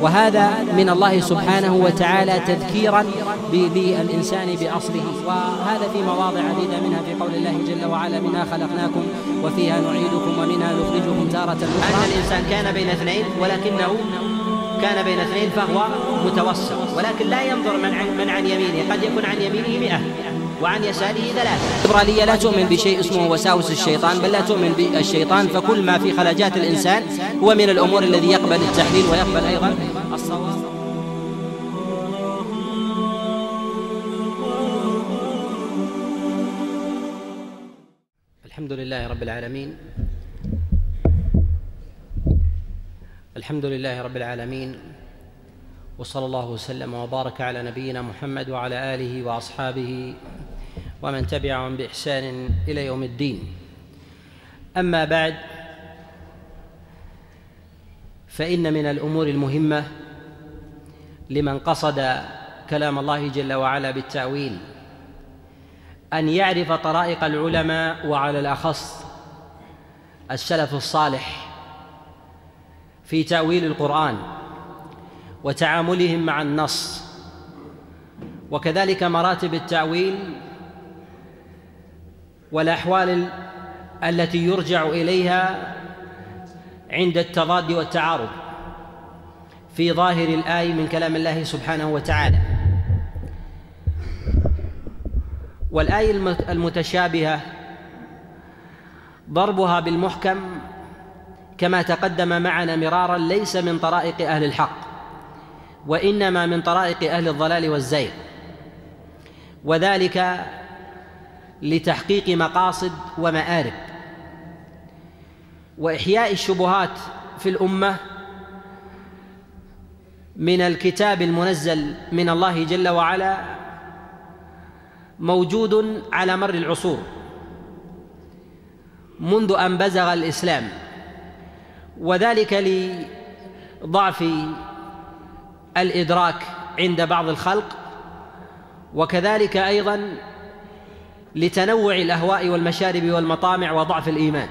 وهذا من الله سبحانه وتعالى تذكيرا بالإنسان بأصله. وهذا في مواضع عديدة منها في قول الله جل وعلا منها خلقناكم وفيها نعيدكم ومنها نخرجكم تارة أخرى. أن الإنسان كان بين اثنين ولكنه كان بين اثنين فهو متوسط. ولكن لا ينظر من عن, من عن يمينه قد يكون عن يمينه مئة. وعن يساره ثلاثة. الليبرالية لا تؤمن بشيء اسمه وساوس الشيطان بل لا تؤمن بالشيطان فكل ما في خلاجات الإنسان هو من الأمور الذي يقبل التحليل ويقبل أيضا الصواب. الحمد لله رب العالمين. الحمد لله رب العالمين. وصلى الله وسلم وبارك على نبينا محمد وعلى آله وأصحابه ومن تبعهم بإحسان إلى يوم الدين. أما بعد فإن من الأمور المهمة لمن قصد كلام الله جل وعلا بالتأويل أن يعرف طرائق العلماء وعلى الأخص السلف الصالح في تأويل القرآن وتعاملهم مع النص. وكذلك مراتب التأويل والأحوال التي يرجع إليها عند التضاد والتعارض في ظاهر الايه من كلام الله سبحانه وتعالى. والايه المتشابهة ضربها بالمحكم كما تقدم معنا مرارا ليس من طرائق أهل الحق وإنما من طرائق أهل الضلال والزيغ. وذلك لتحقيق مقاصد ومآرب. وإحياء الشبهات في الأمة من الكتاب المنزل من الله جل وعلا موجود على مر العصور منذ أن بزغ الإسلام وذلك لضعف الإدراك عند بعض الخلق وكذلك أيضا لتنوع الأهواء والمشارب والمطامع وضعف الإيمان.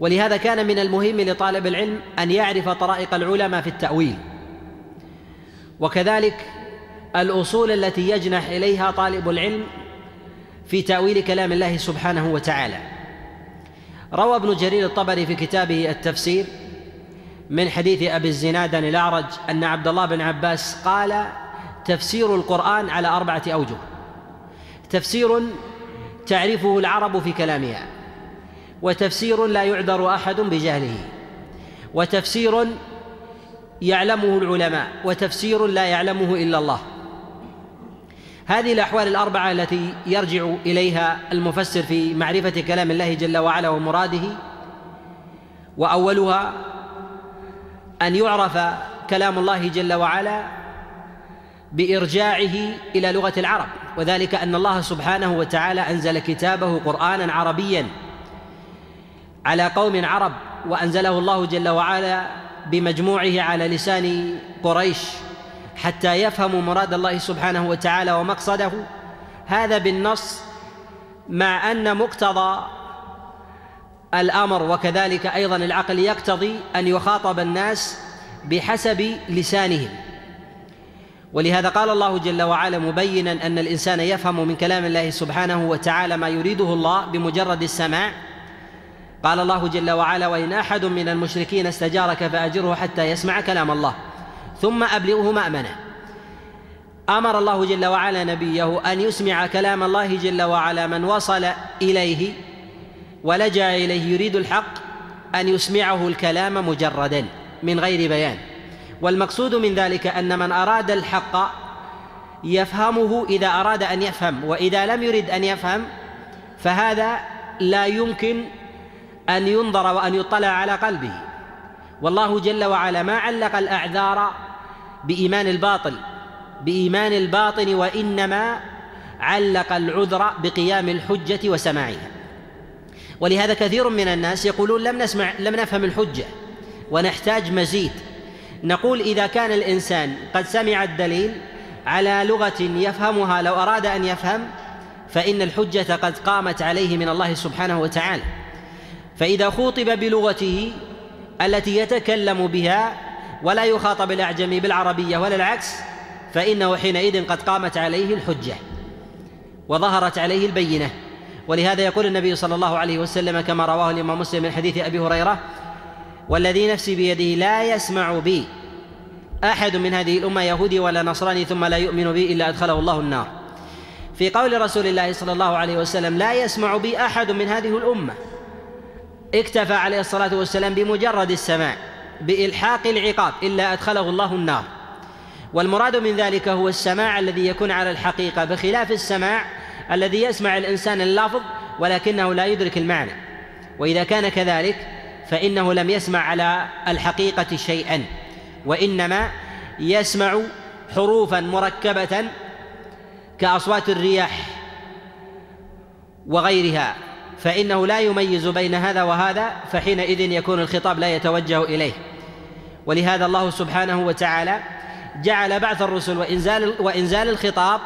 ولهذا كان من المهم لطالب العلم أن يعرف طرائق العلماء في التأويل. وكذلك الأصول التي يجنح إليها طالب العلم في تأويل كلام الله سبحانه وتعالى. روى ابن جرير الطبري في كتابه التفسير من حديث أبي الزناد الأعرج أن عبد الله بن عباس قال تفسير القرآن على أربعة أوجه. تفسير تعرفه العرب في كلامها وتفسير لا يعذر أحد بجهله وتفسير يعلمه العلماء وتفسير لا يعلمه إلا الله. هذه الأحوال الأربعة التي يرجع إليها المفسر في معرفة كلام الله جل وعلا ومراده وأولها أن يعرف كلام الله جل وعلا بإرجاعه إلى لغة العرب. وذلك أن الله سبحانه وتعالى أنزل كتابه قرآنا عربيا على قوم عرب وأنزله الله جل وعلا بمجموعه على لسان قريش حتى يفهموا مراد الله سبحانه وتعالى ومقصده. هذا بالنص مع أن مقتضى الأمر وكذلك أيضا العقل يقتضي أن يخاطب الناس بحسب لسانهم. ولهذا قال الله جل وعلا مبينا أن الإنسان يفهم من كلام الله سبحانه وتعالى ما يريده الله بمجرد السماع. قال الله جل وعلا وإن أحد من المشركين استجارك فأجره حتى يسمع كلام الله ثم أبلغه مأمنة. أمر الله جل وعلا نبيه أن يسمع كلام الله جل وعلا من وصل إليه ولجأ إليه يريد الحق أن يسمعه الكلام مجردا من غير بيان. والمقصود من ذلك أن من أراد الحق يفهمه إذا أراد أن يفهم وإذا لم يرد أن يفهم فهذا لا يمكن أن ينظر وأن يطلع على قلبه. والله جل وعلا ما علق الأعذار بإيمان الباطل بإيمان الباطن وإنما علق العذر بقيام الحجة وسماعها. ولهذا كثير من الناس يقولون لم نسمع لم نفهم الحجة ونحتاج مزيد. نقول إذا كان الإنسان قد سمع الدليل على لغة يفهمها لو أراد أن يفهم فإن الحجة قد قامت عليه من الله سبحانه وتعالى. فإذا خوطب بلغته التي يتكلم بها ولا يخاطب الأعجمي بالعربية ولا العكس فإنه حينئذ قد قامت عليه الحجة وظهرت عليه البينة. ولهذا يقول النبي صلى الله عليه وسلم كما رواه الإمام مسلم من حديث أبي هريرة والذي نفسي بيده لا يسمع بي. أحد من هذه الأمة يهودي ولا نصراني ثم لا يؤمن بي إلا أدخله الله النار. في قول رسول الله صلى الله عليه وسلم لا يسمع بي أحد من هذه الأمة. اكتفى عليه الصلاة والسلام بمجرد السماع بإلحاق العقاب إلا أدخله الله النار. والمراد من ذلك هو السماع الذي يكون على الحقيقة بخلاف السماع الذي يسمع الإنسان اللفظ ولكنه لا يدرك المعنى. وإذا كان كذلك فإنه لم يسمع على الحقيقة شيئا وإنما يسمع حروفا مركبة كأصوات الرياح وغيرها فإنه لا يميز بين هذا وهذا فحينئذ يكون الخطاب لا يتوجه إليه. ولهذا الله سبحانه وتعالى جعل بعث الرسل وإنزال وإنزال الخطاب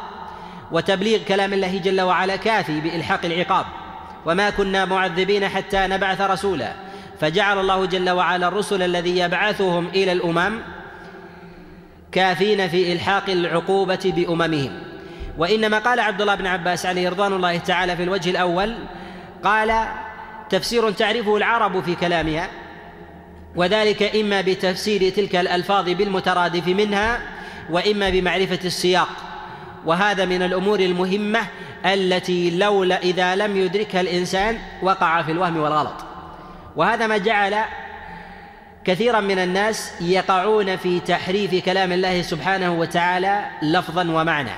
وتبليغ كلام الله جل وعلا كافي بإلحاق العقاب. وما كنا معذبين حتى نبعث رسولا. فجعل الله جل وعلا الرسل الذي يبعثهم إلى الأمم كافين في إلحاق العقوبة بأممهم. وإنما قال عبد الله بن عباس عليه رضوان الله تعالى في الوجه الأول قال تفسير تعرفه العرب في كلامها وذلك إما بتفسير تلك الألفاظ بالمترادف منها وإما بمعرفة السياق. وهذا من الأمور المهمة التي لولا إذا لم يدركها الإنسان وقع في الوهم والغلط. وهذا ما جعل كثيرا من الناس يقعون في تحريف كلام الله سبحانه وتعالى لفظا ومعنى.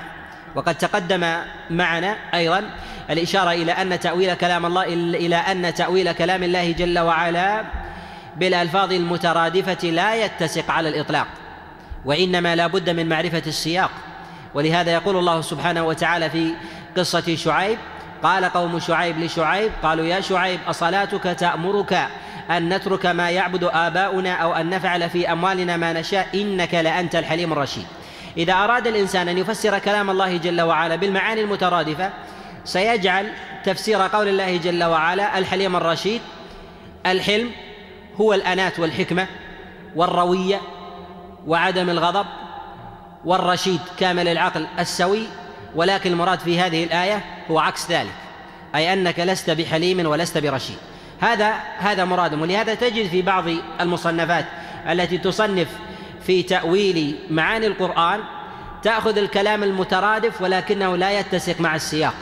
وقد تقدم معنا أيضا الإشارة إلى أن تأويل كلام الله إلى أن تأويل كلام الله جل وعلا بالألفاظ المترادفة لا يتسق على الإطلاق وإنما لا بد من معرفة السياق. ولهذا يقول الله سبحانه وتعالى في قصة شعيب قال قوم شعيب لشعيب قالوا يا شعيب أصلاتك تأمرك أن نترك ما يعبد آباؤنا أو أن نفعل في أموالنا ما نشاء إنك لأنت الحليم الرشيد. إذا أراد الإنسان أن يفسر كلام الله جل وعلا بالمعاني المترادفة سيجعل تفسير قول الله جل وعلا الحليم الرشيد الحلم هو الأنات والحكمة والروية وعدم الغضب والرشيد كامل العقل السوي ولكن المراد في هذه الآية هو عكس ذلك أي أنك لست بحليم ولست برشيد. هذا هذا مراد ولهذا تجد في بعض المصنفات التي تصنف في تأويل معاني القرآن تأخذ الكلام المترادف ولكنه لا يتسق مع السياق.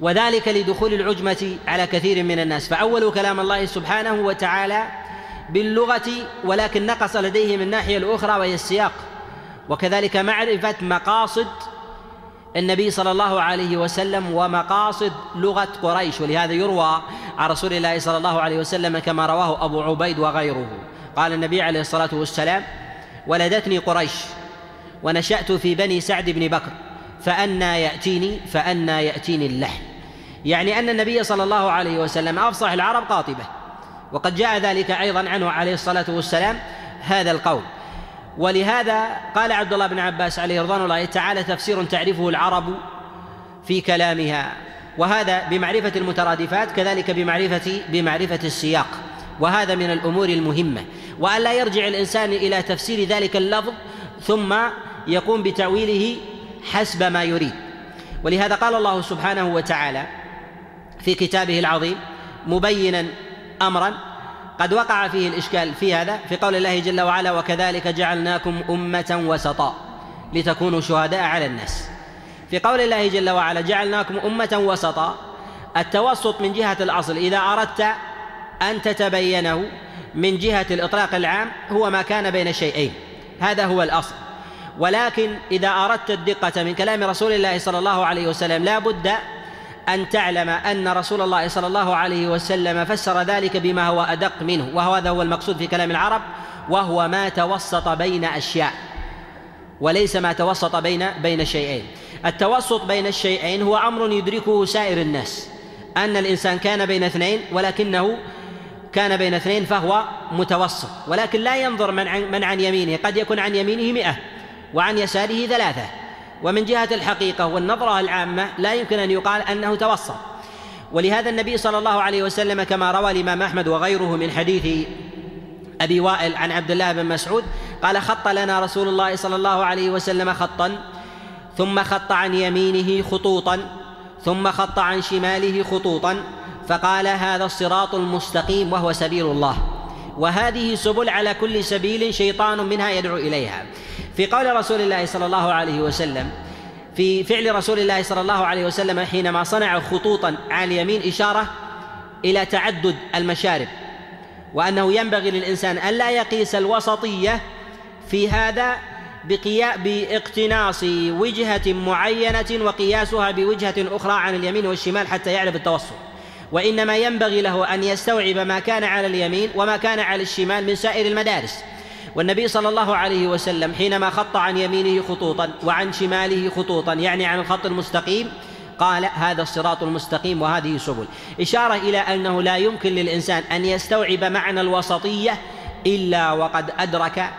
وذلك لدخول العجمة على كثير من الناس. فأولوا كلام الله سبحانه وتعالى باللغة ولكن نقص لديه من الناحية الأخرى وهي السياق. وكذلك معرفة مقاصد النبي صلى الله عليه وسلم ومقاصد لغة قريش ولهذا يروى عن رسول الله صلى الله عليه وسلم كما رواه أبو عبيد وغيره. قال النبي عليه الصلاة والسلام ولدتني قريش ونشأت في بني سعد بن بكر فأنى يأتيني فأنى يأتيني اللحن يعني أن النبي صلى الله عليه وسلم أفصح العرب قاطبة. وقد جاء ذلك أيضا عنه عليه الصلاة والسلام هذا القول. ولهذا قال عبد الله بن عباس عليه رضوان الله تعالى تفسير تعرفه العرب في كلامها. وهذا بمعرفة المترادفات كذلك بمعرفة بمعرفة السياق. وهذا من الأمور المهمة. وأن لا يرجع الإنسان إلى تفسير ذلك اللفظ ثم يقوم بتأويله حسب ما يريد. ولهذا قال الله سبحانه وتعالى في كتابه العظيم مبينا أمرا قد وقع فيه الإشكال في هذا في قول الله جل وعلا وكذلك جعلناكم أمة وسطا لتكونوا شهداء على الناس في قول الله جل وعلا جعلناكم أمة وسطا التوسط من جهة الأصل إذا أردت أن تتبينه من جهة الإطلاق العام هو ما كان بين الشيئين هذا هو الأصل. ولكن إذا أردت الدقة من كلام رسول الله صلى الله عليه وسلم لا بد أن تعلم أن رسول الله صلى الله عليه وسلم فسر ذلك بما هو أدق منه وهذا هو المقصود في كلام العرب وهو ما توسط بين أشياء وليس ما توسط بين بين شيئين. التوسط بين الشيئين هو أمر يدركه سائر الناس أن الإنسان كان بين اثنين ولكنه كان بين اثنين فهو متوسط ولكن لا ينظر من عن, من عن يمينه قد يكون عن يمينه مئة وعن يساره ثلاثة. ومن جهة الحقيقة والنظرة العامة لا يمكن أن يقال أنه توسط ولهذا النبي صلى الله عليه وسلم كما روى الإمام أحمد وغيره من حديث أبي وائل عن عبد الله بن مسعود قال خط لنا رسول الله صلى الله عليه وسلم خطا ثم خط عن يمينه خطوطا ثم خط عن شماله خطوطا فقال هذا الصراط المستقيم وهو سبيل الله وهذه سبل على كل سبيل شيطان منها يدعو إليها. في قول رسول الله صلى الله عليه وسلم في فعل رسول الله صلى الله عليه وسلم حينما صنع خطوطا على اليمين إشارة إلى تعدد المشارب وأنه ينبغي للإنسان الا يقيس الوسطية في هذا بقيا باقتناص وجهة معينة وقياسها بوجهة أخرى عن اليمين والشمال حتى يعرف التوسط وإنما ينبغي له أن يستوعب ما كان على اليمين وما كان على الشمال من سائر المدارس. والنبي صلى الله عليه وسلم حينما خط عن يمينه خطوطا وعن شماله خطوطا يعني عن الخط المستقيم قال هذا الصراط المستقيم وهذه سبل. إشارة إلى أنه لا يمكن للإنسان أن يستوعب معنى الوسطية إلا وقد أدرك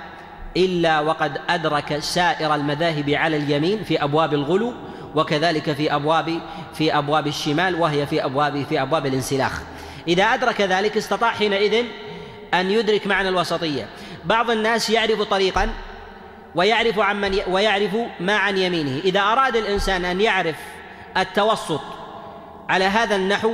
إلا وقد أدرك سائر المذاهب على اليمين في أبواب الغلو وكذلك في أبواب في أبواب الشمال وهي في أبواب في أبواب الانسلاخ. إذا أدرك ذلك استطاع حينئذ أن يدرك معنى الوسطية. بعض الناس يعرف طريقا ويعرف عن من ويعرف ما عن يمينه. إذا أراد الإنسان أن يعرف التوسط على هذا النحو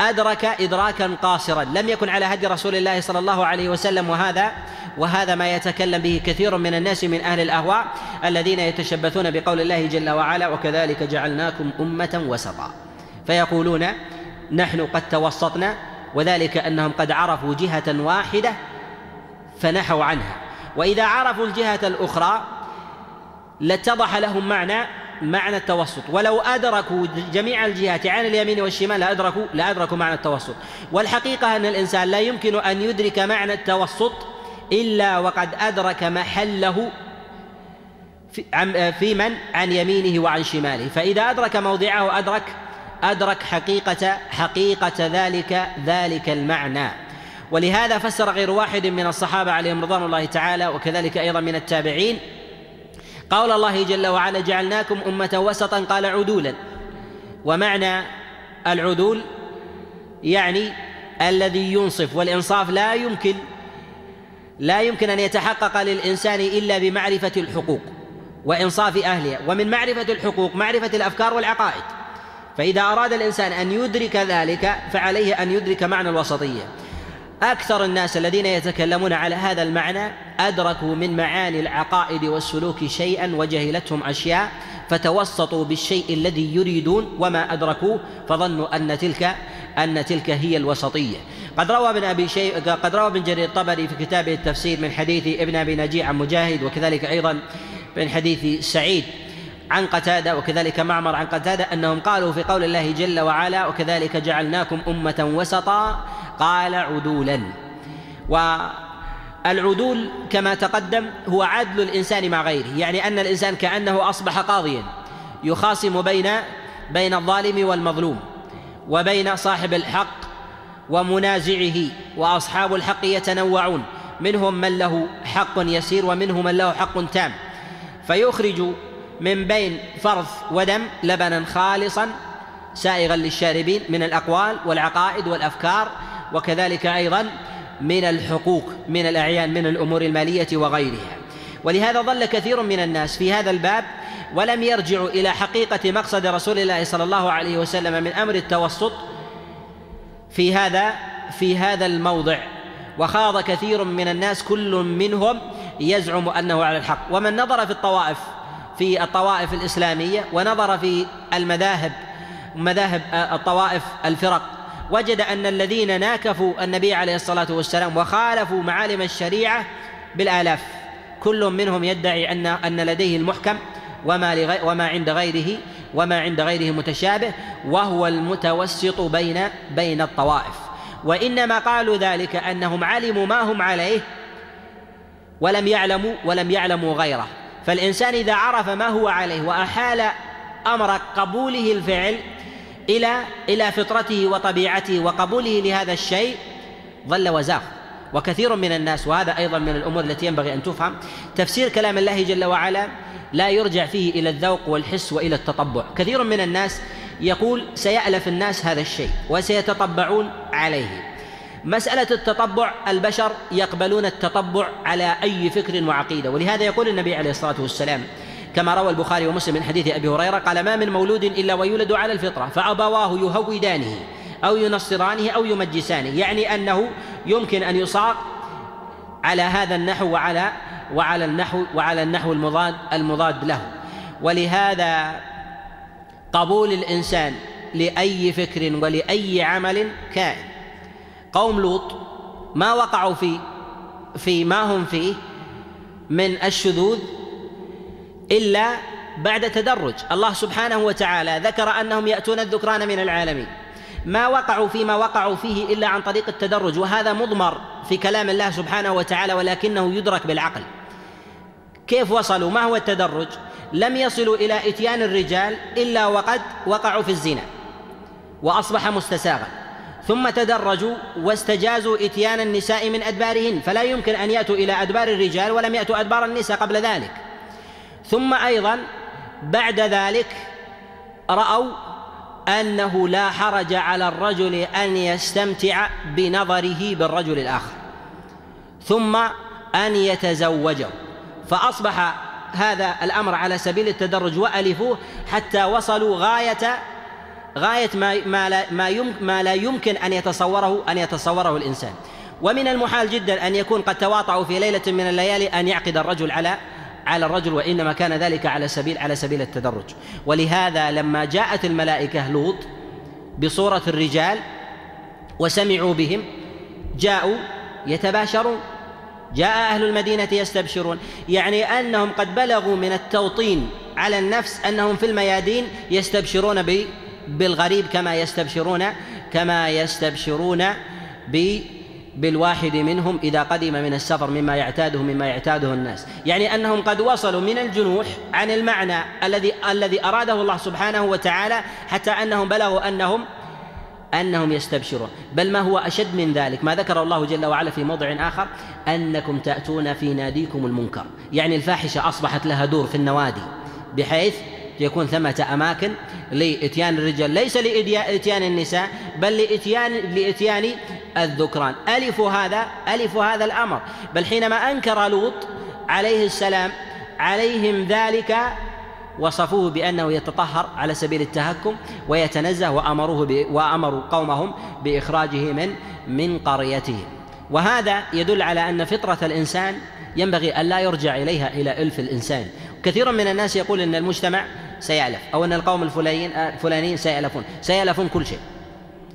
أدرك إدراكا قاصرا. لم يكن على هدي رسول الله صلى الله عليه وسلم وهذا وهذا ما يتكلم به كثير من الناس من أهل الأهواء الذين يتشبثون بقول الله جل وعلا وكذلك جعلناكم أمة وسطا فيقولون نحن قد توسطنا وذلك أنهم قد عرفوا جهة واحدة فنحوا عنها. وإذا عرفوا الجهة الأخرى لاتضح لهم معنى معنى التوسط. ولو أدركوا جميع الجهات عن اليمين والشمال لأدركوا لأدركوا معنى التوسط. والحقيقة أن الإنسان لا يمكن أن يدرك معنى التوسط إلا وقد أدرك محله في من؟ عن يمينه وعن شماله. فإذا أدرك موضعه أدرك أدرك حقيقة حقيقة ذلك ذلك المعنى. ولهذا فسر غير واحد من الصحابة عليهم رضوان الله تعالى وكذلك أيضا من التابعين. قول الله جل وعلا جعلناكم أمة وسطا قال عدولا ومعنى العدول يعني الذي ينصف والإنصاف لا يمكن لا يمكن أن يتحقق للإنسان إلا بمعرفة الحقوق وإنصاف أهلها. ومن معرفة الحقوق معرفة الأفكار والعقائد. فإذا أراد الإنسان أن يدرك ذلك فعليه أن يدرك معنى الوسطية. أكثر الناس الذين يتكلمون على هذا المعنى أدركوا من معاني العقائد والسلوك شيئا وجهلتهم أشياء فتوسطوا بالشيء الذي يريدون وما أدركوه فظنوا أن تلك أن تلك هي الوسطية. قد روى ابن أبي شيء قد روى ابن جرير الطبري في كتابه التفسير من حديث ابن أبي نجيع عن مجاهد وكذلك أيضا من حديث سعيد عن قتادة وكذلك معمر عن قتادة أنهم قالوا في قول الله جل وعلا وكذلك جعلناكم أمة وسطا قال عدولا. والعدول كما تقدم هو عدل الإنسان مع غيره يعني أن الإنسان كأنه أصبح قاضيا يخاصم بين بين الظالم والمظلوم وبين صاحب الحق ومنازعه وأصحاب الحق يتنوعون. منهم من له حق يسير ومنهم من له حق تام. فيخرج من بين فرث ودم لبنا خالصا سائغا للشاربين من الأقوال والعقائد والأفكار. وكذلك أيضا من الحقوق من الأعيان من الأمور المالية وغيرها. ولهذا ظل كثير من الناس في هذا الباب ولم يرجعوا إلى حقيقة مقصد رسول الله صلى الله عليه وسلم من أمر التوسط في هذا في هذا الموضع. وخاض كثير من الناس كل منهم يزعم أنه على الحق. ومن نظر في الطوائف في الطوائف الإسلامية ونظر في المذاهب مذاهب الطوائف الفرق وجد أن الذين ناكفوا النبي عليه الصلاة والسلام وخالفوا معالم الشريعة بالآلاف. كل منهم يدعي ان أن لديه المحكم وما وما عند غيره وما عند غيره متشابه وهو المتوسط بين بين الطوائف. وإنما قالوا ذلك أنهم علموا ما هم عليه ولم يعلموا ولم يعلموا غيره. فالإنسان إذا عرف ما هو عليه وأحال أمر قبوله الفعل إلى إلى فطرته وطبيعته وقبوله لهذا الشيء ظل وزاغ. وكثير من الناس وهذا أيضا من الأمور التي ينبغي أن تفهم تفسير كلام الله جل وعلا لا يرجع فيه إلى الذوق والحس وإلى التطبع. كثير من الناس يقول سيألف الناس هذا الشيء وسيتطبعون عليه. مسألة التطبع البشر يقبلون التطبع على أي فكر وعقيدة. ولهذا يقول النبي عليه الصلاة والسلام كما روى البخاري ومسلم من حديث أبي هريرة قال ما من مولود إلا ويولد على الفطرة فأبواه يهودانه أو ينصرانه أو يمجسانه. يعني أنه يمكن أن يصاغ على هذا النحو وعلى وعلى النحو وعلى النحو المضاد المضاد له. ولهذا قبول الإنسان لأي فكر ولأي عمل كائن. قوم لوط ما وقعوا في في ما هم فيه من الشذوذ إلا بعد تدرج. الله سبحانه وتعالى ذكر أنهم يأتون الذكران من العالمين. ما وقعوا فيما وقعوا فيه إلا عن طريق التدرج وهذا مضمر في كلام الله سبحانه وتعالى ولكنه يدرك بالعقل. كيف وصلوا؟ ما هو التدرج؟ لم يصلوا إلى إتيان الرجال إلا وقد وقعوا في الزنا وأصبح مستساغا. ثم تدرجوا واستجازوا إتيان النساء من أدبارهن فلا يمكن أن يأتوا إلى أدبار الرجال ولم يأتوا أدبار النساء قبل ذلك. ثم أيضا بعد ذلك رأوا أنه لا حرج على الرجل أن يستمتع بنظره بالرجل الآخر ثم أن يتزوجه. فأصبح هذا الأمر على سبيل التدرج وألفوه حتى وصلوا غاية غاية ما ما لا ما, يمكن ما لا يمكن أن يتصوره أن يتصوره الإنسان. ومن المحال جدا أن يكون قد تواطؤوا في ليلة من الليالي أن يعقد الرجل على على الرجل وإنما كان ذلك على سبيل على سبيل التدرج. ولهذا لما جاءت الملائكة لوط بصورة الرجال وسمعوا بهم جاءوا يتباشرون جاء أهل المدينة يستبشرون. يعني أنهم قد بلغوا من التوطين على النفس أنهم في الميادين يستبشرون بالغريب كما يستبشرون كما يستبشرون بالواحد منهم إذا قدم من السفر مما يعتاده مما يعتاده الناس. يعني أنهم قد وصلوا من الجنوح عن المعنى الذي الذي أراده الله سبحانه وتعالى حتى أنهم بلغوا أنهم أنهم يستبشرون. بل ما هو أشد من ذلك؟ ما ذكر الله جل وعلا في موضع آخر أنكم تأتون في ناديكم المنكر. يعني الفاحشة أصبحت لها دور في النوادي بحيث يكون ثمة أماكن لإتيان الرجال ليس لإتيان النساء بل لإتيان لإتيان الذكران. ألف هذا ألف هذا الأمر. بل حينما أنكر لوط عليه السلام عليهم ذلك وصفوه بأنه يتطهر على سبيل التهكم ويتنزه وأمروه وأمروا قومهم بإخراجه من من قريتهم وهذا يدل على أن فطرة الإنسان ينبغي أن لا يرجع إليها إلى ألف الإنسان. كثير من الناس يقول أن المجتمع سيألف. أو أن القوم الفلانيين الفلانيين سيألفون. سيألفون كل شيء.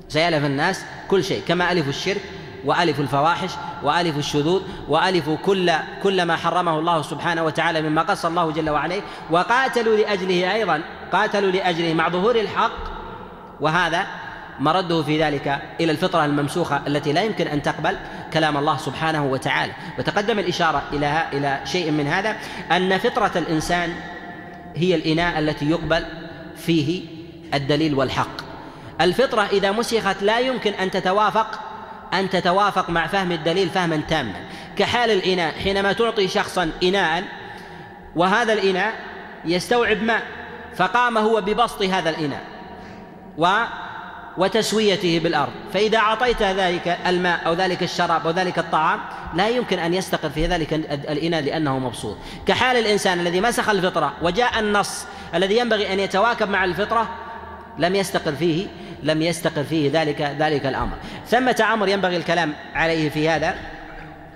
سيألف الناس كل شيء كما ألفوا الشرك وألفوا الفواحش وألفوا الشذوذ وألفوا كل كل ما حرمه الله سبحانه وتعالى مما قص الله جل وعلا. وقاتلوا لأجله أيضا قاتلوا لأجله مع ظهور الحق. وهذا مرده في ذلك إلى الفطرة الممسوخة التي لا يمكن أن تقبل كلام الله سبحانه وتعالى. وتقدم الإشارة إلى إلى شيء من هذا أن فطرة الإنسان هي الإناء التي يقبل فيه الدليل والحق. الفطرة إذا مسخت لا يمكن أن تتوافق أن تتوافق مع فهم الدليل فهما تاما. كحال الإناء حينما تعطي شخصا إناء وهذا الإناء يستوعب ماء فقام هو ببسط هذا الإناء. و وتسويته بالأرض. فإذا أعطيت ذلك الماء أو ذلك الشراب أو ذلك الطعام لا يمكن أن يستقر في ذلك الإناء لأنه مبسوط. كحال الإنسان الذي مسخ الفطرة وجاء النص الذي ينبغي أن يتواكب مع الفطرة لم يستقر فيه لم يستقر فيه ذلك ذلك الأمر. ثمة أمر ينبغي الكلام عليه في هذا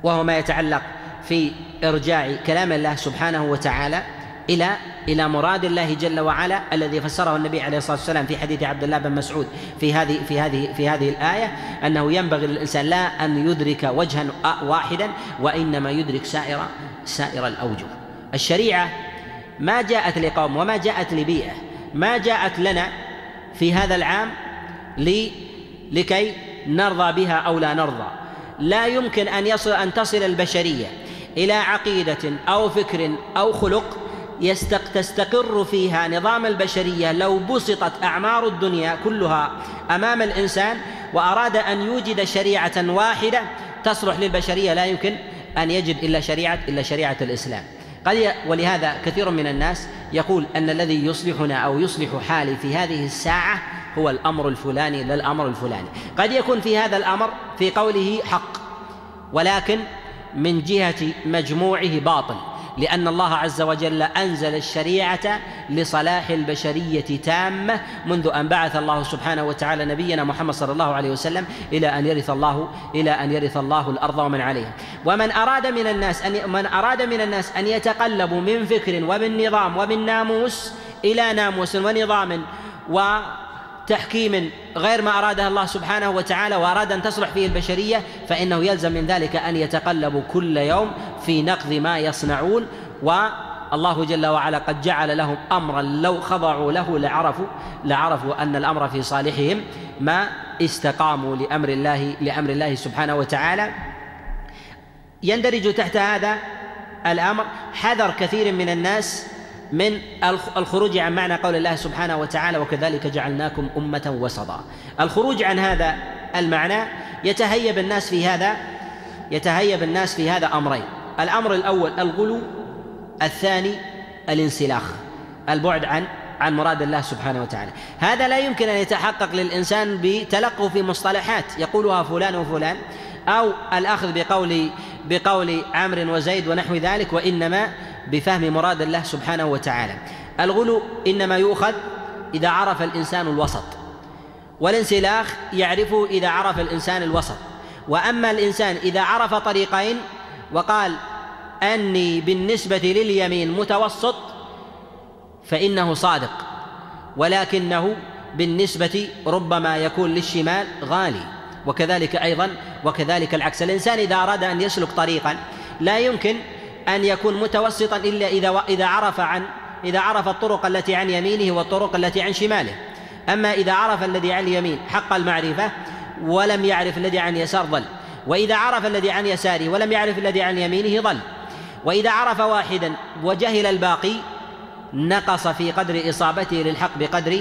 وهو ما يتعلق في إرجاع كلام الله سبحانه وتعالى. إلى إلى مراد الله جل وعلا الذي فسره النبي عليه الصلاة والسلام في حديث عبد الله بن مسعود في هذه في هذه في هذه الآية أنه ينبغي للإنسان لا أن يدرك وجها واحدا وإنما يدرك سائر سائر الأوجه. الشريعة ما جاءت لقوم وما جاءت لبيئة ما جاءت لنا في هذا العام لكي نرضى بها أو لا نرضى. لا يمكن أن يصل أن تصل البشرية إلى عقيدة أو فكر أو خلق يستق تستقر فيها نظام البشرية لو بسطت أعمار الدنيا كلها أمام الإنسان وأراد أن يوجد شريعة واحدة تصلح للبشرية لا يمكن أن يجد إلا شريعة إلا شريعة الإسلام. قد ولهذا كثير من الناس يقول أن الذي يصلحنا أو يصلح حالي في هذه الساعة هو الأمر الفلاني لا الأمر الفلاني. قد يكون في هذا الأمر في قوله حق ولكن من جهة مجموعه باطل. لأن الله عز وجل أنزل الشريعة لصلاح البشرية تامة منذ أن بعث الله سبحانه وتعالى نبينا محمد صلى الله عليه وسلم إلى أن يرث الله إلى أن يرث الله الأرض ومن عليها. ومن أراد من الناس أن من أراد من الناس أن يتقلبوا من فكر ومن نظام ومن ناموس إلى ناموس ونظام و تحكيم غير ما أراده الله سبحانه وتعالى وأراد أن تصلح فيه البشرية فإنه يلزم من ذلك أن يتقلبوا كل يوم في نقض ما يصنعون. والله جل وعلا قد جعل لهم أمرا لو خضعوا له لعرفوا لعرفوا أن الأمر في صالحهم ما استقاموا لأمر الله لأمر الله سبحانه وتعالى. يندرج تحت هذا الأمر حذر كثير من الناس من الخروج عن معنى قول الله سبحانه وتعالى وكذلك جعلناكم أمة وسطا. الخروج عن هذا المعنى يتهيب الناس في هذا يتهيب الناس في هذا أمرين. الأمر الأول الغلو الثاني الانسلاخ البعد عن عن مراد الله سبحانه وتعالى. هذا لا يمكن أن يتحقق للإنسان بتلقه في مصطلحات يقولها فلان وفلان أو الأخذ بقول بقول عمرو وزيد ونحو ذلك وإنما بفهم مراد الله سبحانه وتعالى. الغلو إنما يؤخذ إذا عرف الإنسان الوسط. والانسلاخ يعرفه إذا عرف الإنسان الوسط. وأما الإنسان إذا عرف طريقين وقال أني بالنسبة لليمين متوسط فإنه صادق ولكنه بالنسبة ربما يكون للشمال غالي وكذلك أيضا وكذلك العكس. الإنسان إذا أراد أن يسلك طريقا لا يمكن أن يكون متوسطا إلا إذا إذا عرف عن إذا عرف الطرق التي عن يمينه والطرق التي عن شماله. أما إذا عرف الذي عن اليمين حق المعرفة ولم يعرف الذي عن يسار ضل وإذا عرف الذي عن يساره ولم يعرف الذي عن يمينه ضل وإذا عرف واحدا وجهل الباقي نقص في قدر إصابته للحق بقدر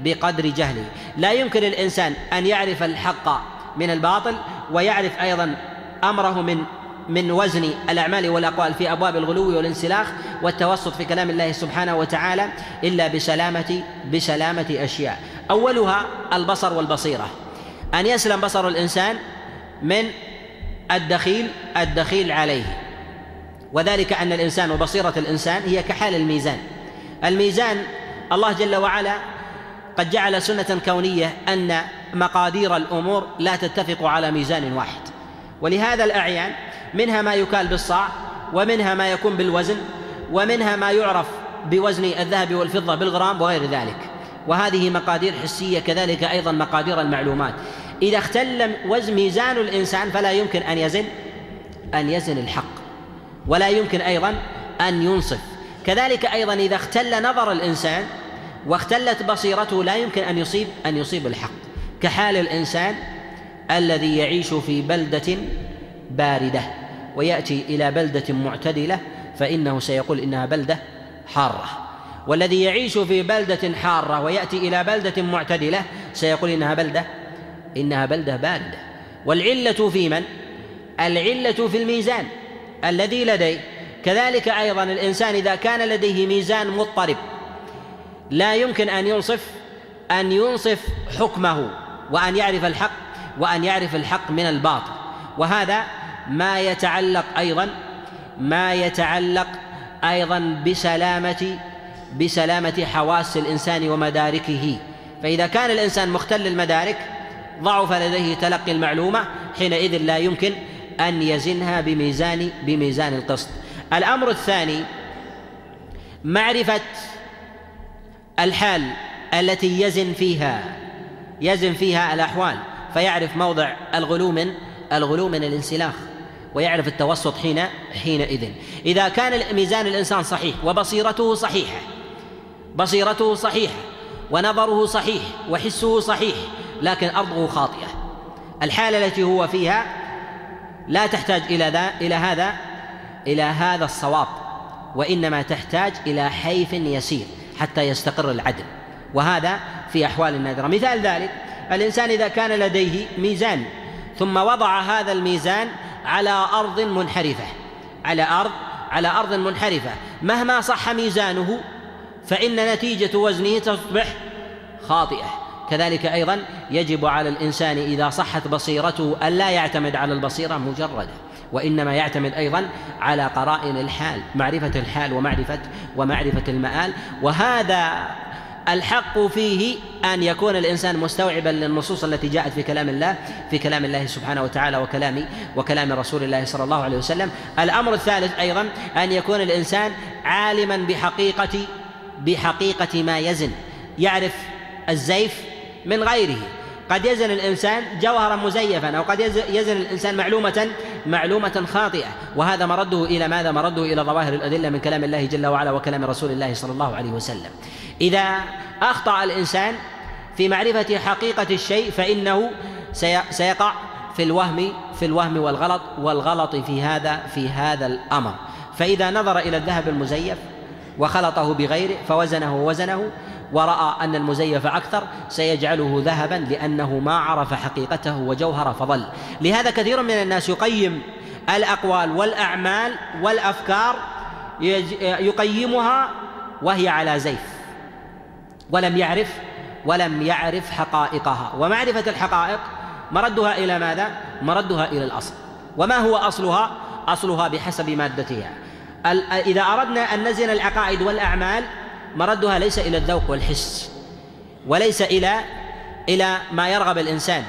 بقدر جهله. لا يمكن الإنسان أن يعرف الحق من الباطل ويعرف أيضا أمره من من وزن الأعمال والأقوال في أبواب الغلو والانسلاخ والتوسط في كلام الله سبحانه وتعالى إلا بسلامة بسلامة أشياء. أولها البصر والبصيرة. أن يسلم بصر الإنسان من الدخيل الدخيل عليه. وذلك أن الإنسان وبصيرة الإنسان هي كحال الميزان. الميزان الله جل وعلا قد جعل سنة كونية أن مقادير الأمور لا تتفق على ميزان واحد. ولهذا الأعيان منها ما يكال بالصاع ومنها ما يكون بالوزن ومنها ما يعرف بوزن الذهب والفضة بالغرام وغير ذلك. وهذه مقادير حسية كذلك أيضا مقادير المعلومات. إذا اختل وزن ميزان الإنسان فلا يمكن أن يزن أن يزن الحق. ولا يمكن أيضا أن ينصف. كذلك أيضا إذا اختل نظر الإنسان واختلت بصيرته لا يمكن أن يصيب أن يصيب الحق. كحال الإنسان الذي يعيش في بلدة باردة. ويأتي إلى بلدة معتدلة فإنه سيقول إنها بلدة حارة. والذي يعيش في بلدة حارة ويأتي إلى بلدة معتدلة سيقول إنها بلدة إنها بلدة باردة. والعلة في من؟ العلة في الميزان الذي لديه. كذلك أيضا الإنسان إذا كان لديه ميزان مضطرب لا يمكن أن ينصف أن ينصف حكمه وأن يعرف الحق وأن يعرف الحق من الباطل. وهذا ما يتعلق أيضا ما يتعلق أيضا بسلامة بسلامة حواس الإنسان ومداركه. فإذا كان الإنسان مختل المدارك ضعف لديه تلقي المعلومة حينئذ لا يمكن أن يزنها بميزان بميزان القسط. الأمر الثاني معرفة الحال التي يزن فيها يزن فيها الأحوال فيعرف موضع الغلو من الغلو من الانسلاخ. ويعرف التوسط حين حينئذ. إذا كان ميزان الإنسان صحيح وبصيرته صحيحة بصيرته صحيحة ونظره صحيح وحسه صحيح لكن أرضه خاطئة. الحالة التي هو فيها لا تحتاج إلى ذا إلى هذا إلى هذا الصواب وإنما تحتاج إلى حيف يسير حتى يستقر العدل. وهذا في أحوال نادرة مثال ذلك الإنسان إذا كان لديه ميزان ثم وضع هذا الميزان على أرض منحرفة. على أرض على أرض منحرفة. مهما صح ميزانه فإن نتيجة وزنه تصبح خاطئة. كذلك أيضا يجب على الإنسان إذا صحت بصيرته ألا يعتمد على البصيرة مجردة وإنما يعتمد أيضا على قرائن الحال معرفة الحال ومعرفة ومعرفة المآل. وهذا الحق فيه أن يكون الإنسان مستوعبا للنصوص التي جاءت في كلام الله في كلام الله سبحانه وتعالى وكلام وكلام رسول الله صلى الله عليه وسلم. الأمر الثالث أيضا أن يكون الإنسان عالما بحقيقة بحقيقة ما يزن يعرف الزيف من غيره. قد يزن الإنسان جوهرا مزيفا أو قد يزن الإنسان معلومة معلومة خاطئة. وهذا مرده إلى ماذا؟ مرده إلى ظواهر الأدلة من كلام الله جل وعلا وكلام رسول الله صلى الله عليه وسلم. إذا أخطأ الإنسان في معرفة حقيقة الشيء فإنه سيقع في الوهم في الوهم والغلط والغلط في هذا في هذا الأمر. فإذا نظر إلى الذهب المزيف وخلطه بغيره فوزنه ووزنه ورأى أن المزيف أكثر سيجعله ذهبا لأنه ما عرف حقيقته وجوهر فضل لهذا كثير من الناس يقيم الأقوال والأعمال والأفكار يقيمها وهي على زيف. ولم يعرف ولم يعرف حقائقها. ومعرفة الحقائق مردها إلى ماذا؟ مردها إلى الأصل. وما هو أصلها؟ أصلها بحسب مادتها. إذا أردنا أن نزن العقائد والأعمال مردها ليس إلى الذوق والحس وليس إلى إلى ما يرغب الإنسان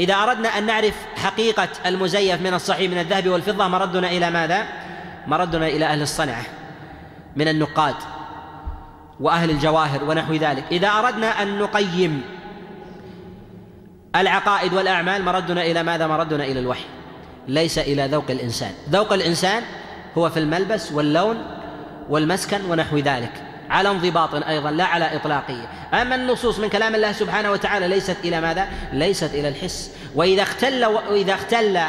إذا أردنا أن نعرف حقيقة المزيف من الصحيح من الذهب والفضة مردنا إلى ماذا؟ مردنا إلى أهل الصنعة من النقاد وأهل الجواهر ونحو ذلك إذا أردنا أن نقيم العقائد والأعمال مردنا إلى ماذا؟ مردنا إلى الوحي ليس إلى ذوق الإنسان ذوق الإنسان هو في الملبس واللون والمسكن ونحو ذلك على انضباط أيضا لا على اطلاقيه أما النصوص من كلام الله سبحانه وتعالى ليست إلى ماذا؟ ليست إلى الحس. وإذا اختل وإذا اختل